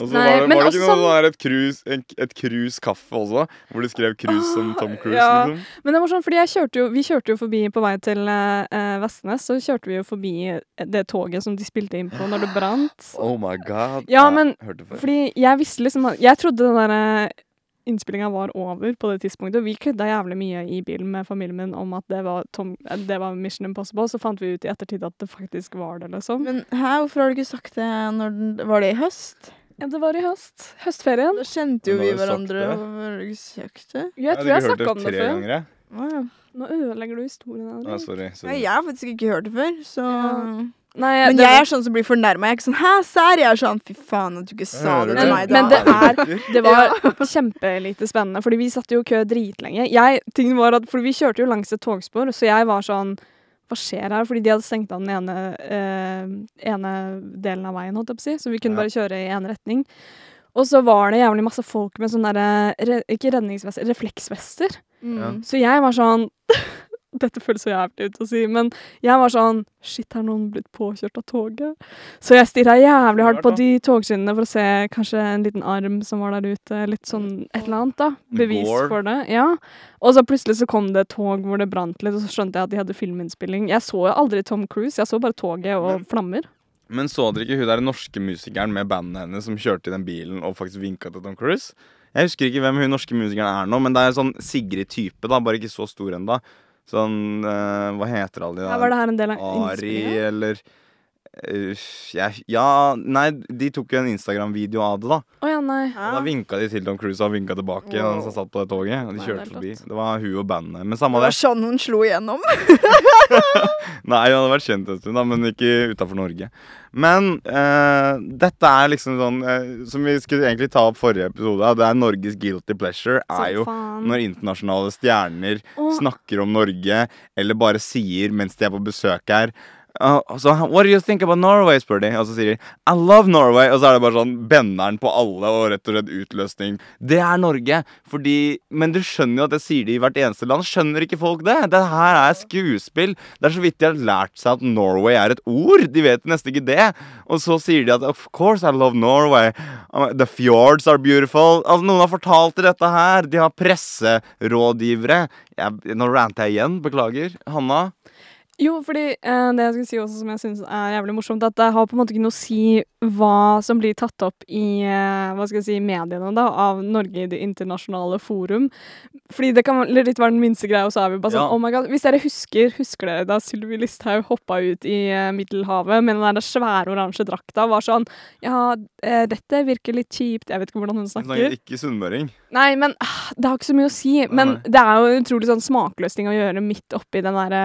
Speaker 1: Og så var det,
Speaker 2: men
Speaker 1: var det ikke noe
Speaker 2: sånn-
Speaker 1: sånn et krus en- et cruise kaffe også? Hvor de skrev krus som Tom Cruise,
Speaker 2: ja.
Speaker 1: liksom?
Speaker 2: Men det var sånn, fordi jeg kjørte jo, vi kjørte jo forbi på vei til eh, eh, Vestnes, så kjørte vi jo forbi det toget som de spilte inn på når det brant. *gasps*
Speaker 1: Oh my god.
Speaker 2: Ja, men
Speaker 1: hørte.
Speaker 2: Fordi jeg visste liksom Jeg trodde den der innspillinga var over på det tidspunktet. Vi kødda jævlig mye i bilen med familien min om at det var, Tom, eh, det var Mission Impossible. Så fant vi ut i ettertid at det faktisk var det, liksom.
Speaker 3: Men hæ, hvorfor har du ikke sagt det når Var det i høst?
Speaker 2: Ja, det var i høst. Høstferien.
Speaker 3: Da kjente jo vi
Speaker 1: har
Speaker 3: hverandre. har du ikke sagt det?
Speaker 2: Jeg tror jeg snakka om det før.
Speaker 1: ganger, jeg.
Speaker 2: Nå ødelegger du historien.
Speaker 1: Ah,
Speaker 2: sorry,
Speaker 1: sorry.
Speaker 3: Nei, jeg har faktisk ikke hørt det før, så
Speaker 2: Ja. Nei,
Speaker 3: Men
Speaker 2: det
Speaker 3: jeg er sånn som blir fornærma. Jeg er ikke sånn 'hæ, sær?' Jeg er sånn 'fy faen at du ikke sa det til meg da'.
Speaker 2: Men det er Det var *laughs* kjempelite spennende, fordi vi satt jo i kø dritlenge. Jeg, tingen var at, fordi vi kjørte jo langs et togspor, så jeg var sånn Hva skjer her? Fordi de hadde stengt av den ene, øh, ene delen av veien, holdt jeg på å si, så vi kunne
Speaker 1: Ja.
Speaker 2: bare kjøre i én retning. Og så var det jævlig masse folk med sånne derre Ikke redningsvester, refleksvester.
Speaker 3: Mm.
Speaker 2: Så jeg var sånn *laughs* Dette føles så jævlig ut å si, men jeg var sånn Shit, har noen blitt påkjørt av toget? Så jeg stirra jævlig hardt på de togskinnene for å se kanskje en liten arm som var der ute. Litt sånn et eller annet, da. Bevis for det. Ja. Og så plutselig så kom det et tog hvor det brant litt, og så skjønte jeg at de hadde filminnspilling. Jeg så jo aldri Tom Cruise, jeg så bare toget og flammer.
Speaker 1: Men så dere ikke hun der norske musikeren med bandet hennes som kjørte i den bilen og faktisk vinka til Tom Cruise? Jeg husker ikke hvem hun norske musikeren er nå, men det er en sånn Sigrid-type, da, bare ikke så stor ennå. Sånn uh, Hva heter alle de
Speaker 2: Ja, var det her en del av
Speaker 1: Ari eller uh, jeg- ja, nei, de tok jo en Instagram-video av det, da.
Speaker 2: Oh, ja, nei.
Speaker 1: Og da vinka de til Tom Cruise og vinka tilbake.
Speaker 3: Wow.
Speaker 1: som Han satt på det toget Og de
Speaker 2: Nei,
Speaker 1: kjørte
Speaker 2: det er
Speaker 1: forbi. Det var hun og bandet. Men
Speaker 3: Det var
Speaker 1: det.
Speaker 3: sånn hun slo igjennom. *laughs* *laughs*
Speaker 1: Nei, hun hadde vært kjent en stund, da, men ikke utafor Norge. Men eh, dette er liksom sånn eh, Som vi skulle egentlig ta opp forrige episode, det er Norges guilty pleasure.
Speaker 2: Så
Speaker 1: Er jo
Speaker 2: faen.
Speaker 1: når internasjonale stjerner
Speaker 2: Å,
Speaker 1: snakker om Norge, eller bare sier mens de er på besøk her Uh, så what do you think about Norway, spør de. Og så sier de I love Norway. Og så er det bare sånn benneren på alle og rett og slett utløsning. Det er Norge. Fordi Men du skjønner jo at det sier de i hvert eneste land. Skjønner ikke folk det? Det her er skuespill. Det er så vidt de har lært seg at Norway er et ord. De vet nesten ikke det. Og så sier de at of course I love Norway. The fjords are beautiful. Altså, noen har fortalt til dette her. De har presserådgivere. Jeg, nå ranter jeg igjen. Beklager. Hanna?
Speaker 2: Jo, fordi eh, det jeg skulle si også som jeg synes er jævlig morsomt, at det har på en måte ikke noe å si hva som blir tatt opp i eh, hva skal jeg si, mediene da, av Norge i det internasjonale forum. Fordi det kan litt være den minste greia, og så er vi bare sånn
Speaker 1: Ja.
Speaker 2: oh my god. Hvis dere husker, husker dere da Sylvi Listhaug hoppa ut i eh, Middelhavet med den der svære oransje drakta, og var sånn Ja, eh, dette virker litt kjipt. Jeg vet ikke hvordan hun
Speaker 1: Hun snakker
Speaker 2: snakker.
Speaker 1: ikke sunnmøring.
Speaker 2: Nei, men ah, det har ikke så mye å si. Men
Speaker 1: Nei.
Speaker 2: det er jo en utrolig sånn smakløs ting å gjøre midt oppi den derre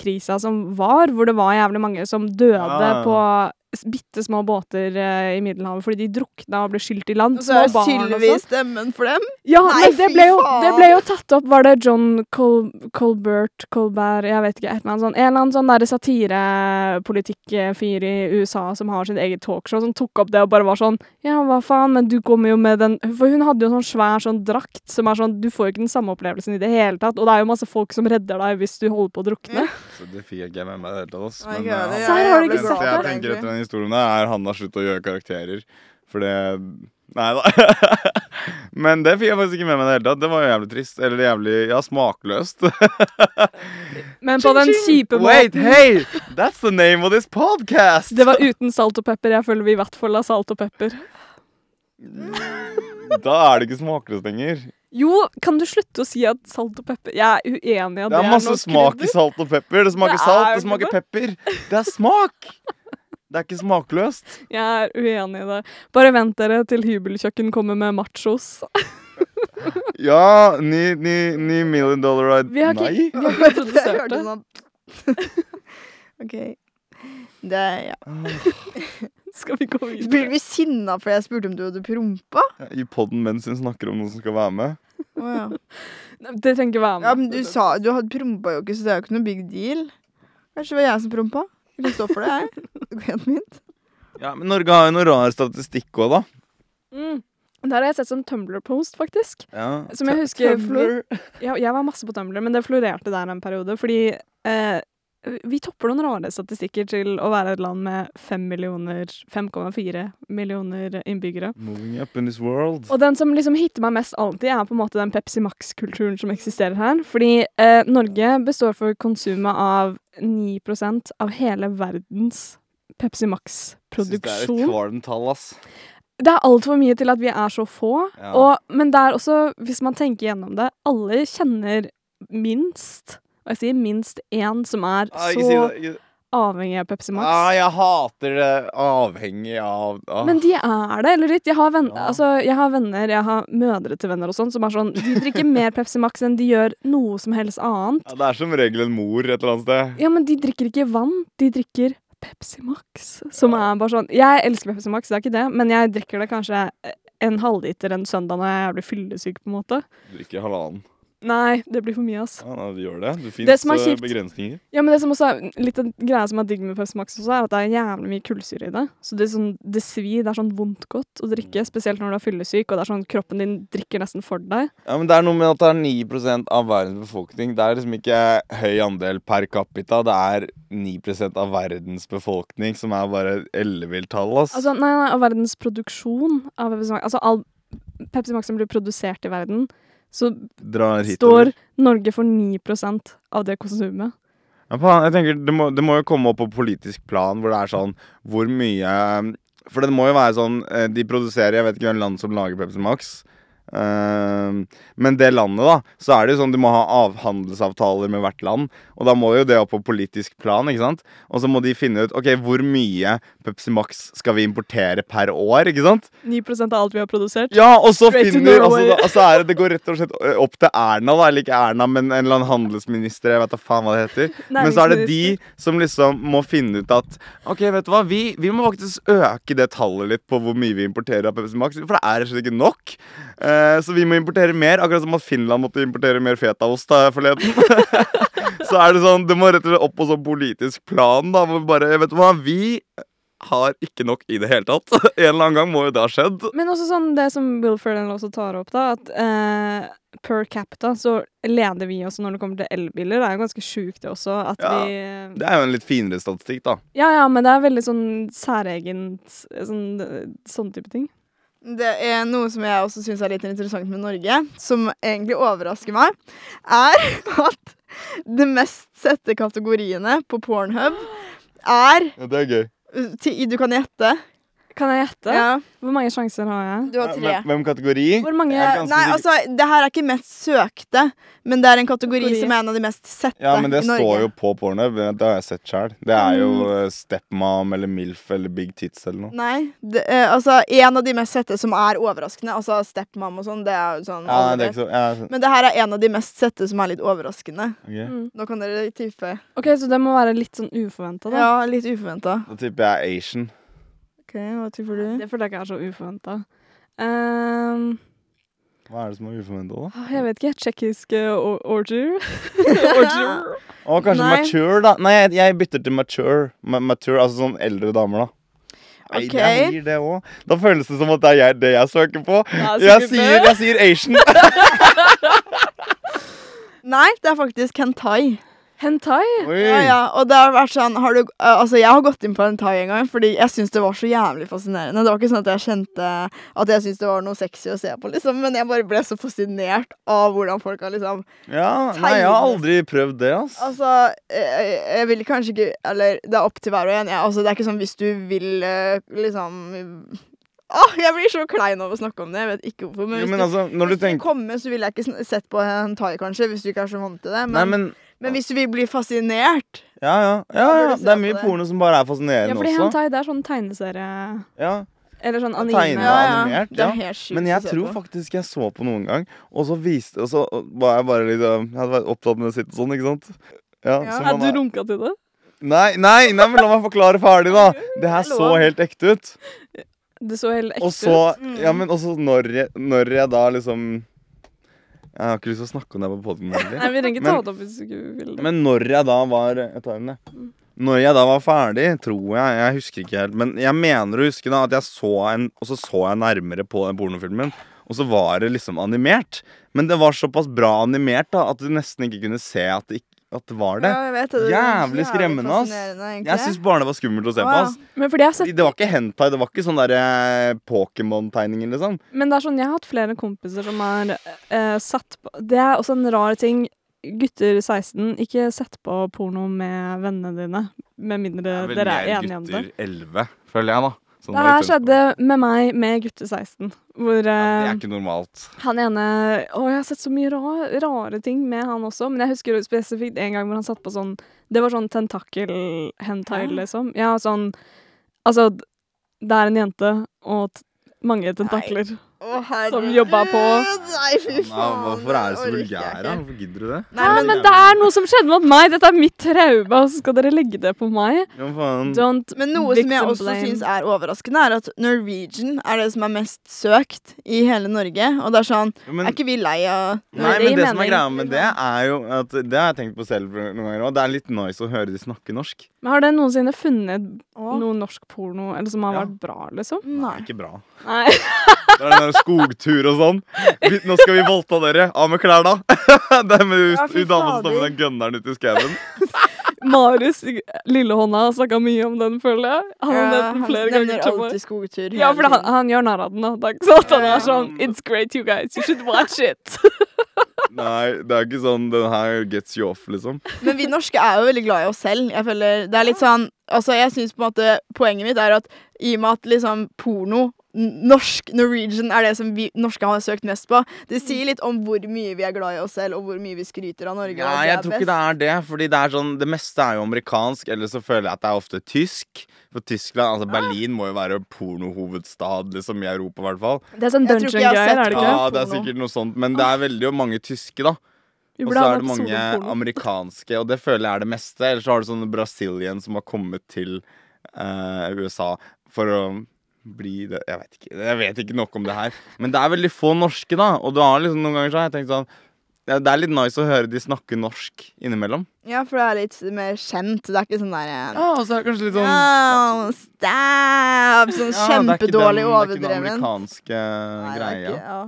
Speaker 2: flyktningkrisa som var, hvor det var jævlig mange som døde
Speaker 1: Ja.
Speaker 2: på bitte små båter uh, i Middelhavet fordi de drukna og ble skylt i land.
Speaker 3: Og så er Sylvi
Speaker 2: sånn.
Speaker 3: stemmen for dem.
Speaker 2: Ja,
Speaker 3: Nei,
Speaker 2: men det ble, jo, det ble jo tatt opp Var det John Col Colbert, Colbert Jeg vet ikke, et eller annet sånn En eller annen sånn satirepolitikkfyr i USA som har sitt eget talkshow, som tok opp det og bare var sånn Ja, hva faen, men du kommer jo med den For hun hadde jo sånn svær sånn drakt som er sånn Du får jo ikke den samme opplevelsen i det hele tatt, og det er jo masse folk som redder deg hvis du holder på å drukne.
Speaker 1: Så det fikk jeg ikke med meg i det hele tatt. ass.
Speaker 3: Nei,
Speaker 1: Men,
Speaker 3: ikke
Speaker 1: eh,
Speaker 3: det.
Speaker 2: Serr, har du ikke
Speaker 1: det
Speaker 2: sett
Speaker 1: eneste jeg tenker etter den historien, der er Hanna slutt å gjøre karakterer. For det Nei da. *laughs* Men det fikk jeg faktisk ikke med meg i det hele tatt. Det var jo jævlig trist. Eller jævlig ja, smakløst. *laughs*
Speaker 2: Men på den kjipe
Speaker 1: Wait,
Speaker 2: måten.
Speaker 1: hey! That's the name of this podcast!
Speaker 2: Det var uten salt og pepper. Jeg føler vi i hvert fall har salt og pepper.
Speaker 1: Da er det ikke smakløst lenger.
Speaker 2: Jo, kan du slutte å si at salt og pepper Jeg er uenig i at
Speaker 1: Det er masse smak i salt og pepper. Det smaker
Speaker 2: Det
Speaker 1: salt,
Speaker 2: er
Speaker 1: det smaker
Speaker 2: det.
Speaker 1: pepper. Det er smak! Det er ikke smakløst.
Speaker 2: Jeg er uenig i det. Bare vent dere til hybelkjøkken kommer med machos.
Speaker 1: Ja, ni, ni, ni million dollar ride
Speaker 2: Vi har ikke,
Speaker 1: Nei.
Speaker 2: vi har ikke *laughs*
Speaker 3: Jeg
Speaker 2: introdusert
Speaker 3: hørte
Speaker 2: det.
Speaker 3: sånn *laughs* OK. Det ja.
Speaker 2: Skal vi gå
Speaker 3: Blir vi sinna fordi jeg spurte om du hadde prompa?
Speaker 1: I poden mens hun snakker om noen som skal være med.
Speaker 3: Oh, ja. *laughs*
Speaker 2: Det trenger ikke være med.
Speaker 3: ja, men du sa du hadde prompa jo ikke, så det er jo ikke noe big deal. Kanskje det var jeg som prompa? Jeg står for det, jeg. Det går helt fint.
Speaker 1: Ja, Men Norge har jo noe rar statistikk òg, da.
Speaker 2: Mm. Det har jeg sett som Tumblr-post, faktisk.
Speaker 1: Ja.
Speaker 2: Som jeg husker
Speaker 1: Tumblr.
Speaker 2: Ja, jeg var masse på Tumblr, men det florerte der en periode. Fordi eh, vi topper noen rare statistikker til å være et land med 5 millioner 5,4 millioner innbyggere.
Speaker 1: Moving up in this world.
Speaker 2: Og den som liksom hitter meg mest alltid, er på en måte den Pepsi Max-kulturen som eksisterer her. Fordi eh, Norge består for konsumet av 9% av hele verdens Pepsi
Speaker 1: Syns det er et
Speaker 2: Max-produksjon.
Speaker 1: kvalmt tall, ass.
Speaker 2: Det er altfor mye til at vi er så få.
Speaker 1: Ja.
Speaker 2: Og, men det er også, hvis man tenker gjennom det, alle kjenner minst, og jeg sier minst én, som er
Speaker 1: Ah,
Speaker 2: så avhengig av Pepsi Max.
Speaker 1: Ah, jeg hater det. Avhengig av ah.
Speaker 2: Men de er det, eller litt. Jeg har, venn,
Speaker 1: Ja.
Speaker 2: altså, jeg har venner, jeg har mødre til venner og sånn, som er sånn De drikker mer Pepsi Max enn de gjør noe som helst annet.
Speaker 1: ja, Det er som regel en mor et eller annet sted.
Speaker 2: Ja, men de drikker ikke vann, de drikker Pepsi Max. Som er bare sånn Jeg elsker Pepsi Max, det er ikke det, men jeg drikker det kanskje en halvliter en søndag når jeg blir fyllesyk, på en måte.
Speaker 1: Drikker halvannen.
Speaker 2: Nei, det blir for mye, ass.
Speaker 1: Ja, nei, det gjør det. Det fins
Speaker 2: kjipt-
Speaker 1: begrensninger.
Speaker 2: Ja, men det som også er litt av greia som er digg med Pepsi Max, også, er at det er jævlig mye kullsyre i det. Så det, sånn, det svir. Det er sånn vondt godt å drikke, spesielt når du er fyllesyk, og det er sånn kroppen din drikker nesten for deg.
Speaker 1: Ja, men Det er noe med at det er 9 av verdens befolkning. Det er liksom ikke høy andel per capita. Det er 9 av verdens befolkning, som er bare ellevilt tall, ass.
Speaker 2: Altså, nei, nei, av verdens produksjon av Pepsi Max. Altså all Pepsi Max som blir produsert i verden, så
Speaker 1: Drar
Speaker 2: står. Norge for 9% av det konsumet.
Speaker 1: Jeg tenker det må, det må jo komme opp på politisk plan, hvor det er sånn Hvor mye For det må jo være sånn eh, De produserer Jeg vet ikke hvem land som lager Pepsi Max. Ehm, men det landet, da, så er det jo sånn du må ha avhandelsavtaler med hvert land. Og da må jo det opp på politisk plan, ikke sant. Og så må de finne ut ok, hvor mye Pepsi Max skal vi importere per år, ikke sant.
Speaker 2: 9 av alt vi har produsert.
Speaker 1: Ja, og så
Speaker 2: Straight
Speaker 1: finner altså, da, altså det, det går rett og slett opp til Erna, da. Eller ikke Erna, men en eller annen handelsminister. Jeg vet da faen hva det heter. Men så er det de som liksom må finne ut at OK, vet du hva, vi, vi må faktisk øke det tallet litt på hvor mye vi importerer av Pepsi Max. For det er rett og slett ikke nok. Eh, så vi må importere mer. Akkurat som at Finland måtte importere mer fetaost da forleden. *laughs* så er det sånn, det må rett og slett opp på sånn politisk plan, da. Hvor bare, vet du hva, vi har ikke nok i det hele tatt. *laughs* En eller annen gang må jo det ha skjedd.
Speaker 2: Men også sånn det som Wilfred også tar opp, da, at eh, per capita så leder vi også når det kommer til elbiler. Det er jo ganske sjukt det også, at
Speaker 1: Ja.
Speaker 2: vi
Speaker 1: Det er jo en litt finere statistikk, da.
Speaker 2: Ja ja, men det er veldig sånn særegent sånn, sånn type ting.
Speaker 3: Det er noe som jeg også syns er litt interessant med Norge, som egentlig overrasker meg, er *laughs* at de mest sette kategoriene på Pornhub er
Speaker 1: Ja, det er gøy.
Speaker 3: Du kan gjette.
Speaker 2: Kan jeg gjette?
Speaker 3: Ja,
Speaker 2: Hvor mange sjanser har jeg?
Speaker 3: du har tre.
Speaker 1: Hvem, kategori?
Speaker 2: Hvor mange
Speaker 3: Nei, altså, det her er ikke mest søkte, men det er en kategori
Speaker 2: Kategori.
Speaker 3: som er en av de mest sette
Speaker 1: Ja, men det
Speaker 3: i Norge.
Speaker 1: står jo på Pornhub. Det har jeg sett sjøl. Det er jo
Speaker 2: Mm.
Speaker 1: eh, Stepmom eller MILF eller Big Tits eller noe.
Speaker 3: Nei, det, eh, altså en av de mest sette som er overraskende, altså Stepmom og sånn, det er jo sånn
Speaker 1: Ja, det er ikke så ja,
Speaker 3: Men det her er en av de mest sette som er litt overraskende.
Speaker 1: Okay.
Speaker 2: Mm.
Speaker 3: Nå kan dere tippe.
Speaker 2: OK, så det må være litt sånn uforventa, da.
Speaker 3: Ja, litt uforventa.
Speaker 1: Da tipper jeg Asian.
Speaker 3: Ok, hva tipper du?
Speaker 2: Det føler jeg ikke er så uforventa. Um,
Speaker 1: Hva er det som er uforventa, da?
Speaker 2: jeg vet ikke. Tsjekkisk uh, or- orger? *laughs* orger?
Speaker 1: Å, kanskje
Speaker 3: Nei.
Speaker 1: mature, da. Nei, jeg, jeg bytter til mature. Ma mature. Altså sånn eldre damer, da. Nei,
Speaker 3: Ok.
Speaker 1: Jeg gir det òg. Da føles det som at det er jeg, det jeg søker på.
Speaker 2: Ja,
Speaker 1: Jeg sier, jeg sier Asian. *laughs*
Speaker 3: Nei, det er faktisk hentai.
Speaker 2: Hentai?
Speaker 3: Ja, ja, og det har vært sånn har du, uh, Altså, jeg har gått inn på hentai en gang fordi jeg syns det var så jævlig fascinerende. Det var ikke sånn at jeg kjente at jeg syntes det var noe sexy å se på, liksom, men jeg bare ble så fascinert av hvordan folk har liksom
Speaker 1: Ja, nei, jeg har aldri prøvd det, ass.
Speaker 3: Altså, jeg, jeg vil kanskje ikke Eller det er opp til hver og en. Jeg, altså, det er ikke sånn hvis du vil liksom Åh, jeg blir så klein av å snakke om det. Jeg vet ikke hvorfor. Men
Speaker 1: Jo,
Speaker 3: hvis
Speaker 1: men
Speaker 3: du,
Speaker 1: altså, når du
Speaker 3: hvis du
Speaker 1: tenker
Speaker 3: kommer, så ville jeg ikke sett på hentai, kanskje, hvis du ikke er så vant til det. Men,
Speaker 1: Nei, men
Speaker 3: men hvis du vil bli fascinert
Speaker 1: Ja, ja. ja, ja. Det er mye porno som bare er
Speaker 2: Ja,
Speaker 1: fascinerende
Speaker 2: fordi
Speaker 1: også.
Speaker 2: hentai det er sånn tegneserie
Speaker 1: Ja.
Speaker 2: Eller sånn anime.
Speaker 1: tegne-
Speaker 3: Ja, ja.
Speaker 1: animert,
Speaker 3: Det er
Speaker 1: ja.
Speaker 3: helt sjukt
Speaker 1: Men jeg tror faktisk jeg så på noen gang, og så viste Og så var jeg bare litt øh, Jeg hadde vært opptatt med å sitte sånn, ikke sant? Ja,
Speaker 3: Ja.
Speaker 1: Hadde
Speaker 2: du runka til det?
Speaker 1: Nei, nei, nei, men la meg forklare ferdig, da. Det her
Speaker 3: er
Speaker 1: så helt ekte ut.
Speaker 2: Det så helt ekte ut.
Speaker 1: Og så. Ja, men også når jeg, når jeg da liksom Jeg har ikke lyst til å snakke om det på poden.
Speaker 2: Nei, vi trenger ikke ta
Speaker 1: Men-
Speaker 2: det opp hvis du ikke vil det.
Speaker 1: Men når jeg da var Jeg tar den, jeg.
Speaker 2: Mm.
Speaker 1: Når jeg da var ferdig, tror jeg Jeg husker ikke helt. Men jeg mener å huske da at jeg så en Og så så jeg nærmere på den pornofilmen, og så var det liksom animert. Men det var såpass bra animert da at du nesten ikke kunne se at det, ikke, at det var det.
Speaker 3: Ja, jeg vet det.
Speaker 1: Jævlig skremmende, ass. Jeg syns bare det var skummelt å se på. ass
Speaker 2: Men fordi jeg har sett
Speaker 1: Det var ikke hentai, det var ikke sånn derre Pokémon-tegninger, liksom.
Speaker 2: Men det er sånn, jeg har hatt flere kompiser som har eh, satt på Det er også en rar ting. Gutter 16, ikke sett på porno med vennene dine. Med mindre dere er enige om det.
Speaker 1: gutter 11, føler jeg, da. Sånn
Speaker 2: Det her skjedde med meg med gutter 16. Hvor
Speaker 1: ja, Det
Speaker 2: eh,
Speaker 1: er ikke normalt.
Speaker 2: han ene Å, jeg har sett så mye ra rare ting med han også. Men jeg husker spesifikt en gang hvor han satt på sånn Det var sånn tentakel-hentai, liksom. Ja, sånn Altså, det er en jente og t mange tentakler.
Speaker 3: Å, herregud.
Speaker 2: Som jobba på-
Speaker 3: Nei, fy
Speaker 1: Ja,
Speaker 3: faen.
Speaker 1: hvorfor er det så
Speaker 3: vulgær,
Speaker 1: da? Hvorfor gidder du det?
Speaker 3: Nei, men,
Speaker 2: men det er noe som skjedde mot meg! Dette er mitt traume, og så skal dere legge det på meg.
Speaker 1: Ja, faen.
Speaker 2: Don't
Speaker 3: men noe som jeg også syns er overraskende, er at Norwegian er det som er mest søkt i hele Norge. Og det er sånn
Speaker 1: Ja, men,
Speaker 3: Er ikke vi lei av
Speaker 1: nei, men det som er greia med det, er jo at Det har jeg tenkt på selv noen ganger òg. Det er litt nice å høre de snakke norsk.
Speaker 2: Men Har dere noensinne funnet noe norsk porno eller som har
Speaker 1: Ja.
Speaker 2: vært bra, liksom?
Speaker 3: Nei.
Speaker 1: Ikke bra.
Speaker 2: Nei.
Speaker 1: Skogtur og sånn. Vi, nå skal vi voldta dere. Av med klær, da. *laughs* Det er med
Speaker 3: Ja,
Speaker 1: hun dama som står med den gunneren ute i skauen.
Speaker 2: Marius Lillehånda har snakka mye om den, føler jeg. Han har
Speaker 3: Ja,
Speaker 2: nevnt den flere ganger meg.
Speaker 3: alltid skogtur.
Speaker 2: Ja, for han, han gjør narr av den. Det er ikke sånn at han er sånn. It's great, you guys. You should watch it. *laughs* *laughs*
Speaker 1: Nei, det er ikke sånn den her gets you off, liksom.
Speaker 3: Men vi norske er jo veldig glad i oss selv. Jeg føler Det er litt sånn Altså, jeg syns på en måte Poenget mitt er at i og med at liksom porno Norsk Norwegian er det som vi norske har søkt mest på. Det sier litt om hvor mye vi er glad i oss selv, og hvor mye vi skryter av Norge.
Speaker 1: Nei, jeg tror ikke det er det. Fordi det er sånn Det meste er jo amerikansk, eller så føler jeg at det er ofte tysk. For Tyskland, altså Berlin må jo være pornohovedstad liksom i Europa, i hvert fall.
Speaker 2: Det er sånn dungeon-greier, er det ikke?
Speaker 1: Ja, det er sikkert noe sånt, men det er veldig mange tyske, da. Og så er det mange amerikanske, og det føler jeg er det meste. Eller så har du sånne Brazilian som har kommet til uh, USA for å bli det Jeg vet ikke Jeg vet ikke nok om det her. Men det er veldig få norske, da. Og du har liksom noen ganger så har jeg tenkt sånn Det er litt nice å høre de snakke norsk innimellom.
Speaker 3: Ja, for det er litt mer kjent. Det er ikke sånn der
Speaker 1: Ja, og så er det kanskje litt sånn
Speaker 3: oh, Stab! Sånn
Speaker 1: Ja, kjempedårlig er
Speaker 3: kjempedårlig
Speaker 1: Det er ikke den
Speaker 3: overdreven.
Speaker 1: amerikanske
Speaker 3: Nei,
Speaker 1: greia.
Speaker 3: ikke- ja.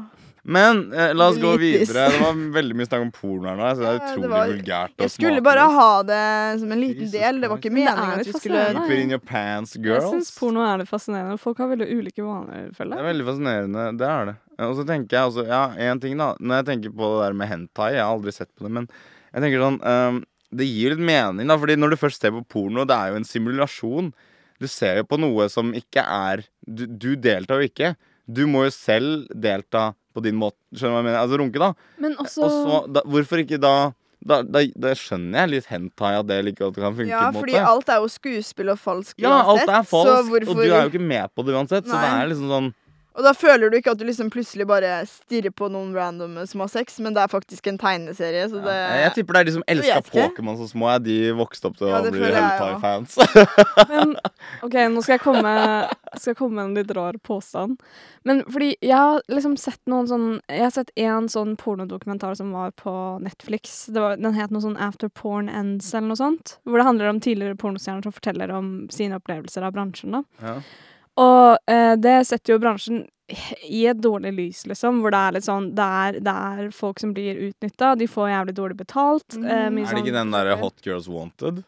Speaker 1: Men eh, la oss gå videre. Det var veldig mye snakk om porno her nå. Så det er
Speaker 3: utrolig det var-
Speaker 1: vulgært.
Speaker 3: Jeg skulle bare ha det som en liten
Speaker 1: Jesus
Speaker 3: del. Det var ikke. Meningen at vi skulle.
Speaker 1: Keep it in your pants, girls.
Speaker 2: Jeg syns porno er det fascinerende. Folk har veldig ulike vaner, føler
Speaker 1: Det er veldig fascinerende. Det er det. Og så tenker jeg også Ja, én ting, da. Når jeg tenker på det der med hentai Jeg har aldri sett på det, men jeg tenker sånn um, Det gir litt mening, da. Fordi når du først ser på porno, det er jo en simulasjon. Du ser jo på noe som ikke er Du, du deltar jo ikke. Du må jo selv delta på din måte. Skjønner du hva jeg mener? Altså runke, da.
Speaker 2: Men
Speaker 1: Og
Speaker 2: også
Speaker 1: så, da, hvorfor ikke da da, da da skjønner jeg litt hentai at det like godt kan funke.
Speaker 3: Ja, fordi
Speaker 1: måte.
Speaker 3: alt er jo skuespill og falsk
Speaker 1: Ja, alt er
Speaker 3: så hvorfor
Speaker 1: og du er jo ikke med på det uansett. Så det er liksom sånn
Speaker 3: Og da føler du ikke at du liksom plutselig bare stirrer på noen random som har sex, men det er faktisk en tegneserie, så det
Speaker 1: ja. Jeg tipper det er de som elska. Pokémon så små, de vokste opp til
Speaker 3: Ja,
Speaker 1: å bli hentai-fans. *laughs*
Speaker 2: Men *laughs* OK, nå skal jeg komme Skal jeg komme med en litt rar påstand. Men fordi jeg har liksom sett noen sånn Jeg har sett en sånn pornodokumentar som var på Netflix. Det var, den het noe sånn After Porn Ends eller noe sånt. Hvor det handler om tidligere pornostjerner som forteller om sine opplevelser av bransjen. da.
Speaker 1: ja.
Speaker 2: Og eh, det setter jo bransjen i et dårlig lys, liksom. Hvor det er litt sånn Det er, det er folk som blir utnytta, de får jævlig dårlig betalt.
Speaker 3: Mm.
Speaker 2: eh,
Speaker 1: Er det ikke
Speaker 2: sånn-
Speaker 1: den derre Hot Girls Wanted?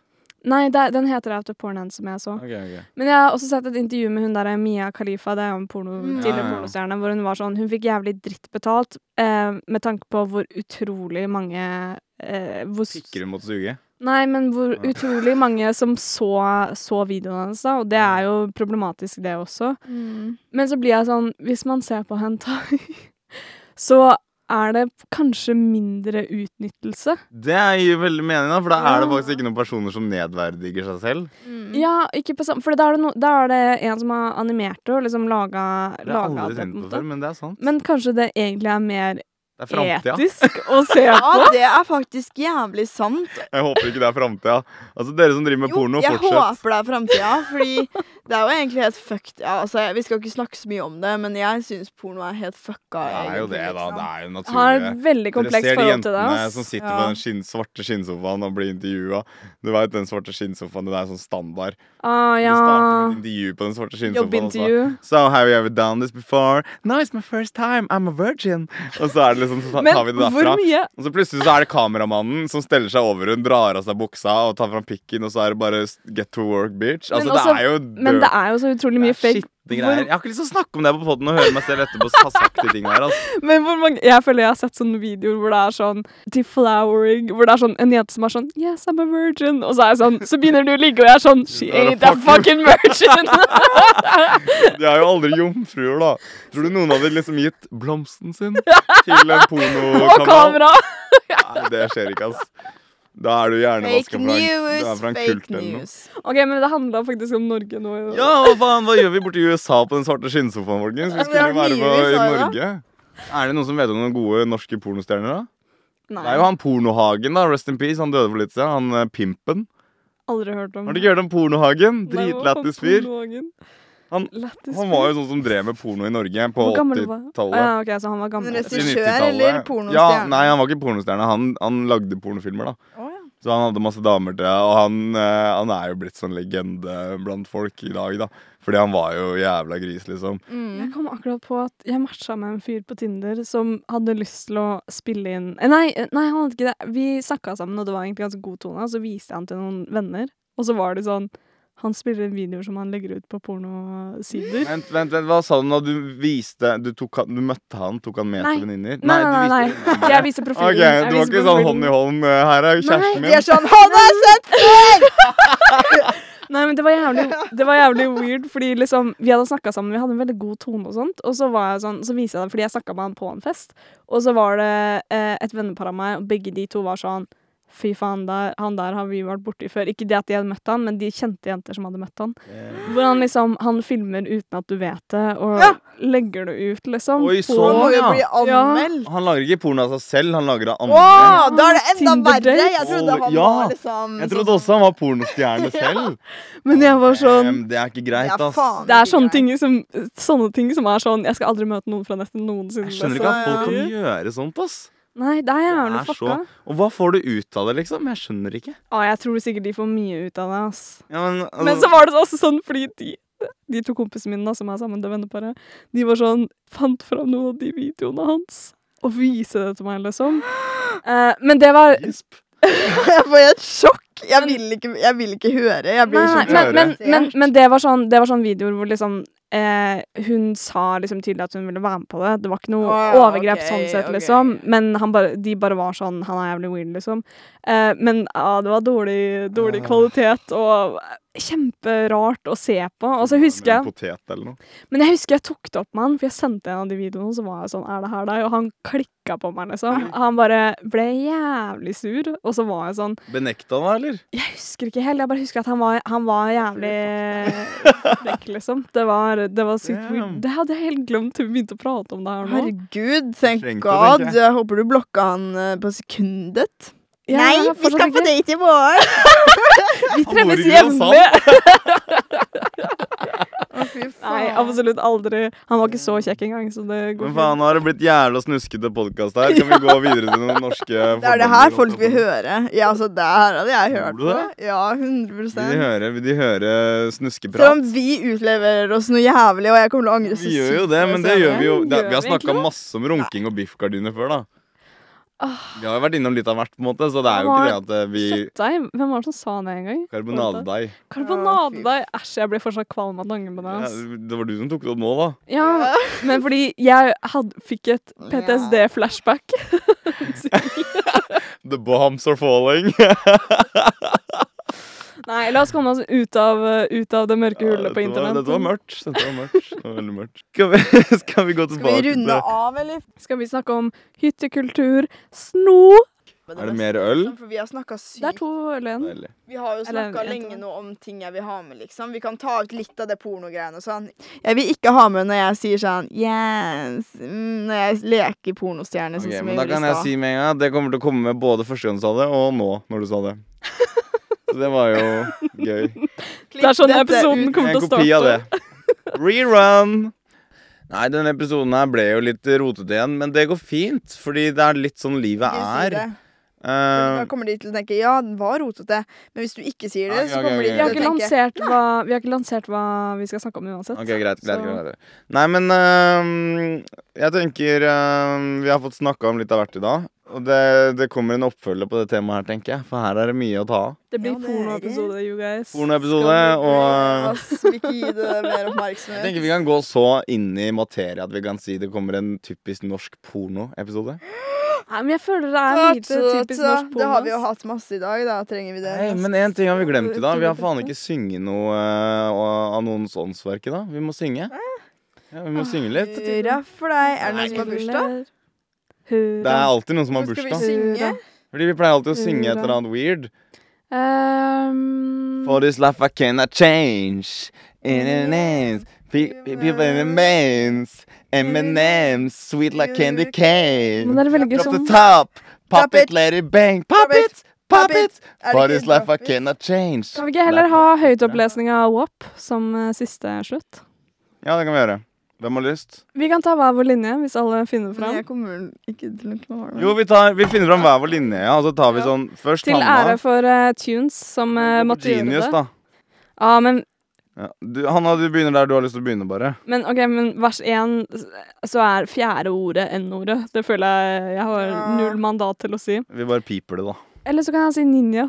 Speaker 2: Nei, det, den heter Out of Porn Hand, som jeg så.
Speaker 1: Okay, okay.
Speaker 2: Men jeg har også sett et intervju med hun der Mia Khalifa, det er jo en porno,
Speaker 3: Mm.
Speaker 2: tidligere pornostjerne, hvor hun var sånn Hun fikk jævlig dritt betalt eh, med tanke på hvor utrolig mange eh, hvor,
Speaker 1: hun mot suge?
Speaker 2: Nei, men hvor utrolig mange som så, så videoen hennes, da, og det er jo problematisk, det også.
Speaker 3: Mm.
Speaker 2: Men så blir jeg sånn Hvis man ser på hentai, *laughs* så er det kanskje mindre utnyttelse.
Speaker 1: Det gir veldig mening, da, for da er det faktisk ikke noen personer som nedverdiger seg selv.
Speaker 3: Mm.
Speaker 2: Ja, ikke på samme For da er, det no, da er det en som har animert det og liksom laga,
Speaker 1: Det har jeg
Speaker 2: laga
Speaker 1: aldri
Speaker 2: det. på en
Speaker 1: tenkt på
Speaker 2: måte.
Speaker 1: før, men det er sant.
Speaker 2: Men kanskje det egentlig er mer
Speaker 1: Det er framtida.
Speaker 2: etisk å se *laughs* på.
Speaker 3: Ja, det er faktisk jævlig sant.
Speaker 1: Jeg håper ikke det er framtida. Altså, dere som driver med
Speaker 3: Jo,
Speaker 1: porno,
Speaker 3: jeg håper det er framtida, fordi det er jo egentlig helt fucked. Ja, altså, vi skal ikke snakke så mye om det, men jeg syns porno er helt fucka.
Speaker 1: Det er jo det, da.
Speaker 3: liksom.
Speaker 1: Det er jo
Speaker 2: Jeg har
Speaker 1: naturlig.
Speaker 2: et veldig
Speaker 1: Dere
Speaker 2: komplekst
Speaker 1: ser de
Speaker 2: forhold til det.
Speaker 1: jentene som sitter
Speaker 3: Ja.
Speaker 1: på den skinn, svarte skinnsofaen og blir intervjua. Du veit den svarte skinnsofaen, det er sånn standard.
Speaker 2: Ah, ja.
Speaker 1: Du starter med intervju på den svarte skinnsofaen. så-. So have you ever done this before? No, it's my first time. I'm a virgin. Og så er det liksom, så
Speaker 2: Men
Speaker 1: tar vi det
Speaker 2: hvor
Speaker 1: derfra.
Speaker 2: mye
Speaker 1: Og så plutselig så er det kameramannen som steller seg over hun, drar av seg buksa og tar fram pikken, og så er det bare get to work, bitch. Altså,
Speaker 2: Men også-
Speaker 1: er jo
Speaker 2: Men det er jo så utrolig mye fake.
Speaker 1: Jeg har ikke lyst til å snakke om det på poden og høre meg selv etterpå ha sagt de tingene her. Altså. *laughs*
Speaker 2: Men mange Jeg føler jeg har sett sånne videoer hvor det er sånn deflowering Hvor det er sånn en jente som er sånn Yes, I'm a virgin. Og så er jeg sånn Så begynner du å ligge, og jeg er sånn She ain't a fucking virgin. *laughs*
Speaker 1: De er jo aldri jomfruer, da. Tror du noen hadde liksom gitt blomsten sin *laughs* til en
Speaker 2: og kamera.
Speaker 1: Nei, det skjer ikke, ass. Da er du hjernevaska
Speaker 3: Fake
Speaker 1: fra, en- du er
Speaker 3: news,
Speaker 1: fra en
Speaker 3: fake
Speaker 1: kult eller noe.
Speaker 3: news.
Speaker 2: Ok, men det handla faktisk om Norge nå.
Speaker 1: Ja, hva faen, hva gjør vi borti USA på den svarte skinnsofaen, folkens? Vi
Speaker 3: Ja,
Speaker 1: skulle jo være på
Speaker 3: mye
Speaker 1: i
Speaker 3: USA, da.
Speaker 1: Norge. Er det noen som vet om noen gode norske pornostjerner, da?
Speaker 2: Nei,
Speaker 1: Det er jo han Pornohagen, da. Rest in peace. Han døde for litt siden. Han eh, pimpen.
Speaker 2: aldri hørt om
Speaker 1: Har du ikke hørt om Pornohagen?
Speaker 2: Nei, hva faen,
Speaker 1: Dritlættis fyr.
Speaker 2: pornohagen?
Speaker 1: Han- Han var jo sånn som drev med porno i Norge på
Speaker 2: Hvor gammel var han?
Speaker 1: 80-tallet.
Speaker 2: Ah, ja, okay, så han var gammel.
Speaker 3: Regissør eller pornostjerne?
Speaker 1: Ja, nei, han var ikke pornostjerne. Han, han lagde pornofilmer, da.
Speaker 3: Oh, ja.
Speaker 1: Så han hadde masse damer til Og han, eh, han er jo blitt sånn legende blant folk i dag, da. Fordi han var jo jævla gris, liksom.
Speaker 3: Mm.
Speaker 2: Jeg kom akkurat på at jeg matcha med en fyr på Tinder som hadde lyst til å spille inn eh, Nei, eh, nei han hadde ikke det. Vi snakka sammen, og det var egentlig ganske god tone. Og så viste jeg han til noen venner, og så var det sånn Han spiller inn videoer som han legger ut på pornosider.
Speaker 1: Vent, vent, vent, hva sa du nå? Du viste Du, tok, han- du møtte han? Tok han med
Speaker 2: Nei.
Speaker 1: til venninner?
Speaker 2: Nei, nei, nei.
Speaker 1: viste
Speaker 2: nei. Jeg viser profilen.
Speaker 1: Ok,
Speaker 2: Jeg
Speaker 1: du var ikke sånn hånd i hånd. eh, Her er kjæresten
Speaker 3: De
Speaker 1: min.
Speaker 3: er sånn Han har sett før! *laughs*
Speaker 2: Nei, men det var jævlig, det var jævlig weird, fordi liksom Vi hadde snakka sammen, vi hadde en veldig god tone og sånt. Og så var jeg sånn, så viser jeg det, fordi jeg snakka med han på en fest, og så var det eh, et vennepar av meg, og begge de to var sånn Fy faen, der, han der har vi vært borti før. Ikke det at de hadde møtt han, men de kjente jenter som hadde møtt han. Hvor han liksom Han filmer uten at du vet det, og
Speaker 3: Ja.
Speaker 2: legger det ut, liksom.
Speaker 1: Oi, sånn,
Speaker 3: må
Speaker 1: ja.
Speaker 3: bli anmeldt.
Speaker 1: Han lager ikke porno av seg selv, han lager av
Speaker 3: andre.
Speaker 1: andre.
Speaker 3: da er det enda verre! Jeg trodde han
Speaker 1: Ja,
Speaker 3: var liksom
Speaker 1: Jeg trodde også han var pornostjerne *laughs* selv.
Speaker 2: Men jeg var sånn
Speaker 1: um, Det er ikke greit, ass.
Speaker 3: faen.
Speaker 2: Det er sånne ting, som, sånne ting som er sånn Jeg skal aldri møte noen fra nesten noensinne.
Speaker 1: Jeg skjønner ikke at folk kan gjøre sånt, ass.
Speaker 2: Nei, der er
Speaker 1: så-
Speaker 2: fucka.
Speaker 1: Og hva får du ut av det, liksom? Jeg skjønner ikke.
Speaker 2: Ja, jeg tror sikkert de får mye ut av det, ass.
Speaker 1: Ja, men, altså,
Speaker 2: Men så var det også sånn fordi de, de to kompisene mine da, som er sammen, det venneparet, de var sånn Fant fram noen av de videoene hans og vise det til meg, liksom. Uh, *gasps* men det var
Speaker 1: Gisp. *laughs*
Speaker 3: Jeg får et sjokk. Jeg vil ikke, jeg vil ikke høre. Jeg blir
Speaker 2: Nei, men, men, men, men det var sånn Det var sånn videoer hvor liksom eh, Hun sa liksom tydelig at hun ville være med på det. Det var ikke noe
Speaker 3: oh,
Speaker 2: overgrep
Speaker 3: okay,
Speaker 2: sånn sett,
Speaker 3: okay.
Speaker 2: liksom. Men han bare, de bare var sånn Han er jævlig weird, liksom. Eh, men ah, det var dårlig, dårlig
Speaker 1: oh.
Speaker 2: kvalitet og kjemperart å se på. Og så husker jeg
Speaker 1: en Potet eller noe.
Speaker 2: Men jeg husker jeg tok det opp med han, for jeg sendte en av de videoene, og så var jeg sånn Er det her deg? Og han klikka på meg, liksom. Han bare ble jævlig sur, og så var jeg sånn
Speaker 1: Benekta han, eller?
Speaker 2: Jeg husker ikke helt, jeg bare husker at han var, han var jævlig *laughs* frekk, liksom. Det var, det var sykt weird. Det hadde jeg helt glemt til vi begynte å prate om det her nå.
Speaker 3: Herregud, thank god.
Speaker 1: jeg.
Speaker 3: Jeg håper du blokka han eh, på sekundet.
Speaker 2: Jeg
Speaker 3: Nei, vi skal på date i morgen! *laughs*
Speaker 2: Vi treffes
Speaker 3: hjemme! *laughs*
Speaker 2: Nei, absolutt aldri. Han var ikke så kjekk engang, så det går
Speaker 1: Men faen, nå har det blitt jævla snuskete podkast her. Kan vi *laughs* gå videre til noen norske
Speaker 3: Det er det her folk vil høre. Ja, altså, det her hadde jeg hørt på. Ja,
Speaker 1: Vil de høre, vil de høre
Speaker 3: Selv
Speaker 1: snuskeprat?
Speaker 3: om vi utleverer oss noe jævlig, og jeg kommer til å angre så
Speaker 1: Vi gjør jo det, men det gjør vi jo. Det, vi har snakka masse om runking og biffgardiner før, da. Vi har jo vært innom litt av hvert, på en måte, så det er jo ikke det at vi
Speaker 2: Kjøttdeig? Hvem var det som sa det en gang?
Speaker 1: Karbonadedeig.
Speaker 2: Karbonadedeig? Æsj, jeg blir fortsatt kvalm av tanken på det.
Speaker 1: Ja, det var du som tok det opp nå, da.
Speaker 2: Ja, men fordi jeg had, fikk et PTSD-flashback. *laughs* *laughs*
Speaker 1: The bombs are falling. *laughs*
Speaker 2: Nei, la oss komme oss ut av, uh, ut av det mørke hullet på
Speaker 1: Dette
Speaker 2: internett.
Speaker 1: Dette var mørkt. Dette var mørkt. Det var veldig mørkt. Skal vi, *laughs* skal vi gå
Speaker 3: Skal
Speaker 1: tilbake
Speaker 3: vi runde
Speaker 1: til
Speaker 3: av, eller?
Speaker 2: Skal vi snakke om hyttekultur, sno
Speaker 1: Er det mer øl?
Speaker 3: For vi har snakka sykt.
Speaker 2: Det er to øl igjen.
Speaker 3: Vi har jo snakka lenge nå om ting jeg vil ha med, liksom. Vi kan ta ut litt av det pornogreiene og sånn. Jeg vil ikke ha med når jeg sier sånn yes mm, Når jeg leker pornostjerne, sånn
Speaker 1: Ok,
Speaker 3: som
Speaker 1: men
Speaker 3: jeg
Speaker 1: da kan jeg si med en gang at det kommer til å komme med både første gang du sa det, og nå når du sa det. *laughs* Så det var jo gøy.
Speaker 2: Det er sånn
Speaker 3: dette
Speaker 2: episoden
Speaker 3: ut.
Speaker 2: kommer til å
Speaker 1: kopi av det.
Speaker 2: starte.
Speaker 1: Rerun! Nei, denne episoden her ble jo litt rotete igjen, men det går fint. Fordi det er litt sånn livet er. Eh,
Speaker 3: Da kommer de til å tenke ja, den var rotete. Men hvis du ikke sier det, så kommer de til å tenke
Speaker 2: hva, vi har ikke lansert hva vi skal snakke om uansett.
Speaker 1: ok, greit. greit, greit, greit. Nei, men uh, jeg tenker uh, Vi har fått snakka om litt av hvert i dag. Og det, det kommer en oppfølger på det temaet her, tenker jeg. For her er det mye å ta av.
Speaker 2: Det blir
Speaker 3: Ja,
Speaker 2: pornoepisode, you guys.
Speaker 1: Pornoepisode
Speaker 3: Skal
Speaker 1: og
Speaker 3: Ass, ikke gi det mer *laughs*
Speaker 1: Jeg tenker vi kan gå så inn i materie at vi kan si det kommer en typisk norsk pornoepisode. *gasps*
Speaker 2: Nei, men jeg føler det er lite typisk norsk bonus.
Speaker 3: Det har vi jo hatt masse i dag, da trenger vi det.
Speaker 1: Nei, men én ting har vi glemt i dag. Vi har faen ikke synget noe uh, av noens åndsverk i dag. Vi må synge. Ja, vi må synge litt.
Speaker 3: Hurra for deg. Er det noen som har bursdag?
Speaker 1: Det er alltid noen som har
Speaker 3: Så skal vi
Speaker 1: bursdag.
Speaker 3: synge.
Speaker 1: Fordi vi pleier alltid å synge et eller annet weird.
Speaker 2: Um,
Speaker 1: For this life I cannot change. In the People in the mains. M&M's. Sweet like candy cane. Drop the top. Pop it,
Speaker 3: it.
Speaker 1: let it bang. Pop
Speaker 3: it.
Speaker 1: pop
Speaker 3: it. What
Speaker 1: this life I cannot change.
Speaker 2: Kan vi ikke heller ha høytopplesning av WAP som eh, siste slutt?
Speaker 1: Ja, det kan vi gjøre. Hvem har lyst?
Speaker 2: Vi kan ta hver vår linje, hvis alle finner fram.
Speaker 3: jeg kommer ikke til å klare det.
Speaker 1: Jo, vi, tar, vi finner fram hver vår linje, ja. Og så tar vi sånn Først
Speaker 2: Til
Speaker 1: Hanna.
Speaker 2: ære for uh, Tunes, som uh, måtte Genius, gjøre
Speaker 1: Genius,
Speaker 2: det.
Speaker 1: da.
Speaker 2: Ja, men,
Speaker 1: Ja. Du, Hanna, du begynner der du har lyst til å begynne, bare.
Speaker 2: men ok, men vers én så er fjerde ordet N-ordet. Det føler jeg jeg har
Speaker 3: Ja.
Speaker 2: null mandat til å si.
Speaker 1: Vi bare piper det, da.
Speaker 2: Eller så kan jeg si ninja.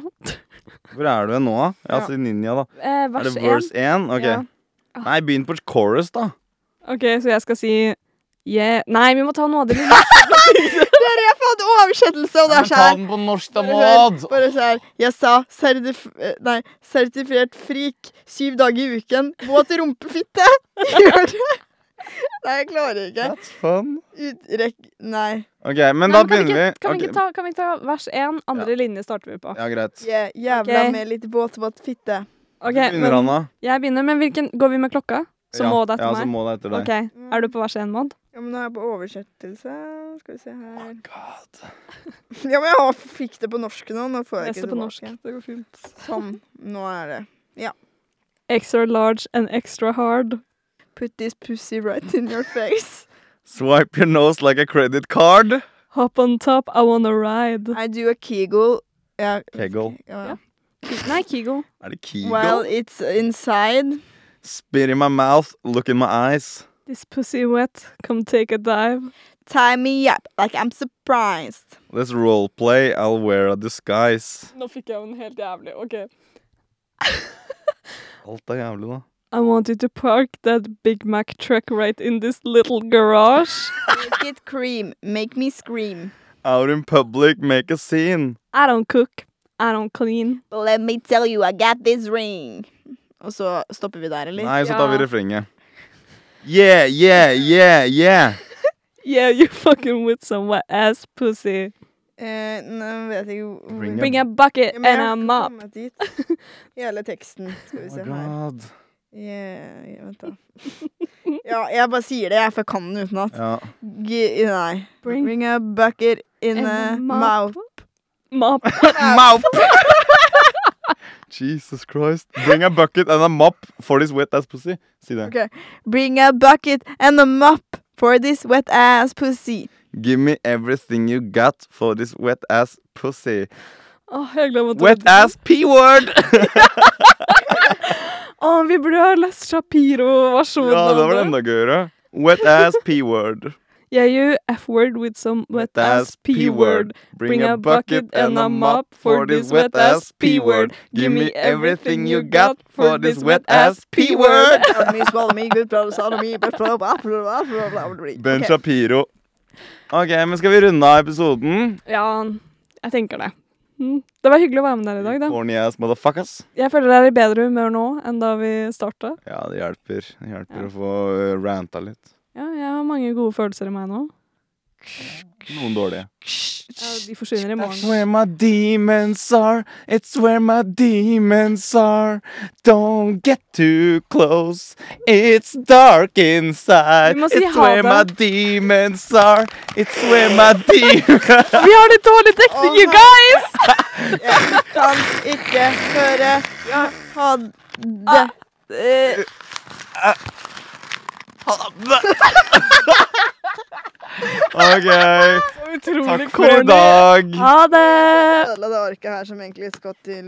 Speaker 1: Hvor er du nå, da? Ja, si Ninja, da.
Speaker 2: Eh,
Speaker 1: Er det
Speaker 2: én.
Speaker 1: verse 1? Ok.
Speaker 2: Ja.
Speaker 1: Nei, begynn på chorus, da.
Speaker 2: OK, så jeg skal si yeah. Nei, vi må ta noe av det lille. *laughs*
Speaker 3: Dere, jeg fått oversettelse, og det er sånn
Speaker 1: den på norsk, da, Maud!
Speaker 3: bare sånn. Jeg sa certif eh, nei, sertifisert frik syv dager i uken. Våt rumpefitte! *laughs* Gjør det! Nei, jeg klarer ikke.
Speaker 1: That's fun.
Speaker 3: Utrekk Nei.
Speaker 1: Ok, men da
Speaker 2: men kan vi
Speaker 1: begynner vi.
Speaker 2: ikke- Kan vi ikke ta, kan vi ta vers én? Andre linje starter vi på.
Speaker 1: Ja, greit.
Speaker 3: Yeah, jævla
Speaker 2: okay.
Speaker 3: med litt våt, våt fitte.
Speaker 2: Ok,
Speaker 1: begynner,
Speaker 2: men jeg begynner, men hvilken Går vi med klokka? Så
Speaker 1: ja.
Speaker 2: må det etter
Speaker 1: ja, så må det etter deg.
Speaker 2: OK. Er du på vers én, Maud?
Speaker 3: Ja, men nå er jeg på oversettelse. Skal vi se her.
Speaker 1: oh, God. *laughs*
Speaker 3: Ja, men jeg har- fikk det på norsk nå. Nå får jeg ikke
Speaker 2: på
Speaker 3: tilbake.
Speaker 2: norsk. Det går fint.
Speaker 3: Sånn. Nå er det. Ja.
Speaker 2: Extra large and extra hard.
Speaker 3: Put this pussy right in your face.
Speaker 1: Swipe your nose like a credit card.
Speaker 2: Hop on top, I wanna ride.
Speaker 3: I do a kegel. Ja,
Speaker 1: Kegel.
Speaker 3: Ja.
Speaker 2: Ja. Nei, Kegel.
Speaker 1: Er det Kegel?
Speaker 3: While it's inside.
Speaker 1: Spit in my mouth, look in my eyes.
Speaker 2: This pussy wet, come take a dive.
Speaker 3: Tie me up like I'm surprised.
Speaker 1: Let's roleplay, I'll wear a disguise.
Speaker 2: Nå fikk jeg den helt jævlig. OK. *laughs*
Speaker 1: Alt er jævlig, da.
Speaker 2: I want you to park that Big Mac truck right in this little garage.
Speaker 3: Make it cream. Make me scream.
Speaker 1: Out in public, make a scene.
Speaker 2: I don't cook. I don't clean.
Speaker 3: But let me tell you, I got this ring. Og så stopper vi der, eller?
Speaker 1: Nei, så tar vi
Speaker 2: Ja.
Speaker 1: refrenget. Yeah, yeah, yeah, yeah.
Speaker 2: Yeah, you fucking with some wet ass pussy.
Speaker 3: Eh, nå vet jeg ikke
Speaker 1: Bring
Speaker 2: Bring a bucket
Speaker 3: Ja,
Speaker 2: and a mop.
Speaker 3: Hele teksten. Skal vi
Speaker 1: Oh
Speaker 3: se
Speaker 1: my
Speaker 3: her.
Speaker 1: god.
Speaker 3: Yeah, ja, vent, da. Ja, jeg bare sier det, jeg, for jeg kan den utenat.
Speaker 1: Ja.
Speaker 3: Nei.
Speaker 2: Bring-
Speaker 3: Bring a bucket in
Speaker 2: And
Speaker 3: a
Speaker 2: mop. mop. *laughs*
Speaker 3: mouth.
Speaker 1: Jesus Christ. Bring a bucket and a mop for this wet ass pussy. Si det.
Speaker 3: Okay. Bring a bucket and a mop for this wet ass pussy.
Speaker 1: Give me everything you got for this wet ass pussy.
Speaker 2: Åh, jeg glemmer
Speaker 1: Wet ass p-word! *laughs*
Speaker 2: Åh, vi burde ha lest Shapiro-versjonen.
Speaker 1: ja, det var enda gøyere. Wet ass p-word.
Speaker 2: Yeah, you F-word with some wet ass P-word.
Speaker 1: Bring a bucket and a mop for this wet ass p-word. Give me everything you got for this wet ass p-word. Ben Shapiro. Ok, men skal vi runde av episoden?
Speaker 2: Ja, jeg tenker det. Mm. Det var hyggelig å være med dere i dag, da.
Speaker 1: Horny ass motherfuckers.
Speaker 2: Jeg føler dere er i bedre humør nå enn da vi starta.
Speaker 1: Ja, det hjelper. Det hjelper
Speaker 2: Ja.
Speaker 1: å få uh, ranta litt.
Speaker 2: Ja, jeg har mange gode følelser i meg nå.
Speaker 1: Noen dårlige.
Speaker 2: Ja, de forsvinner i
Speaker 1: That's
Speaker 2: morgen.
Speaker 1: where my demons are. It's where my demons are. Don't get too close. It's dark inside.
Speaker 2: Si
Speaker 1: It's where my demons are. It's where my *laughs* demons
Speaker 2: Vi har litt dårlig dekning, you guys! *laughs*
Speaker 3: Jeg kan ikke høre Ja, ha det.
Speaker 1: OK.
Speaker 2: Så utrolig
Speaker 1: Takk for i
Speaker 2: corny.
Speaker 1: dag.
Speaker 2: Ha det!
Speaker 3: Ødela det orket her som egentlig skal til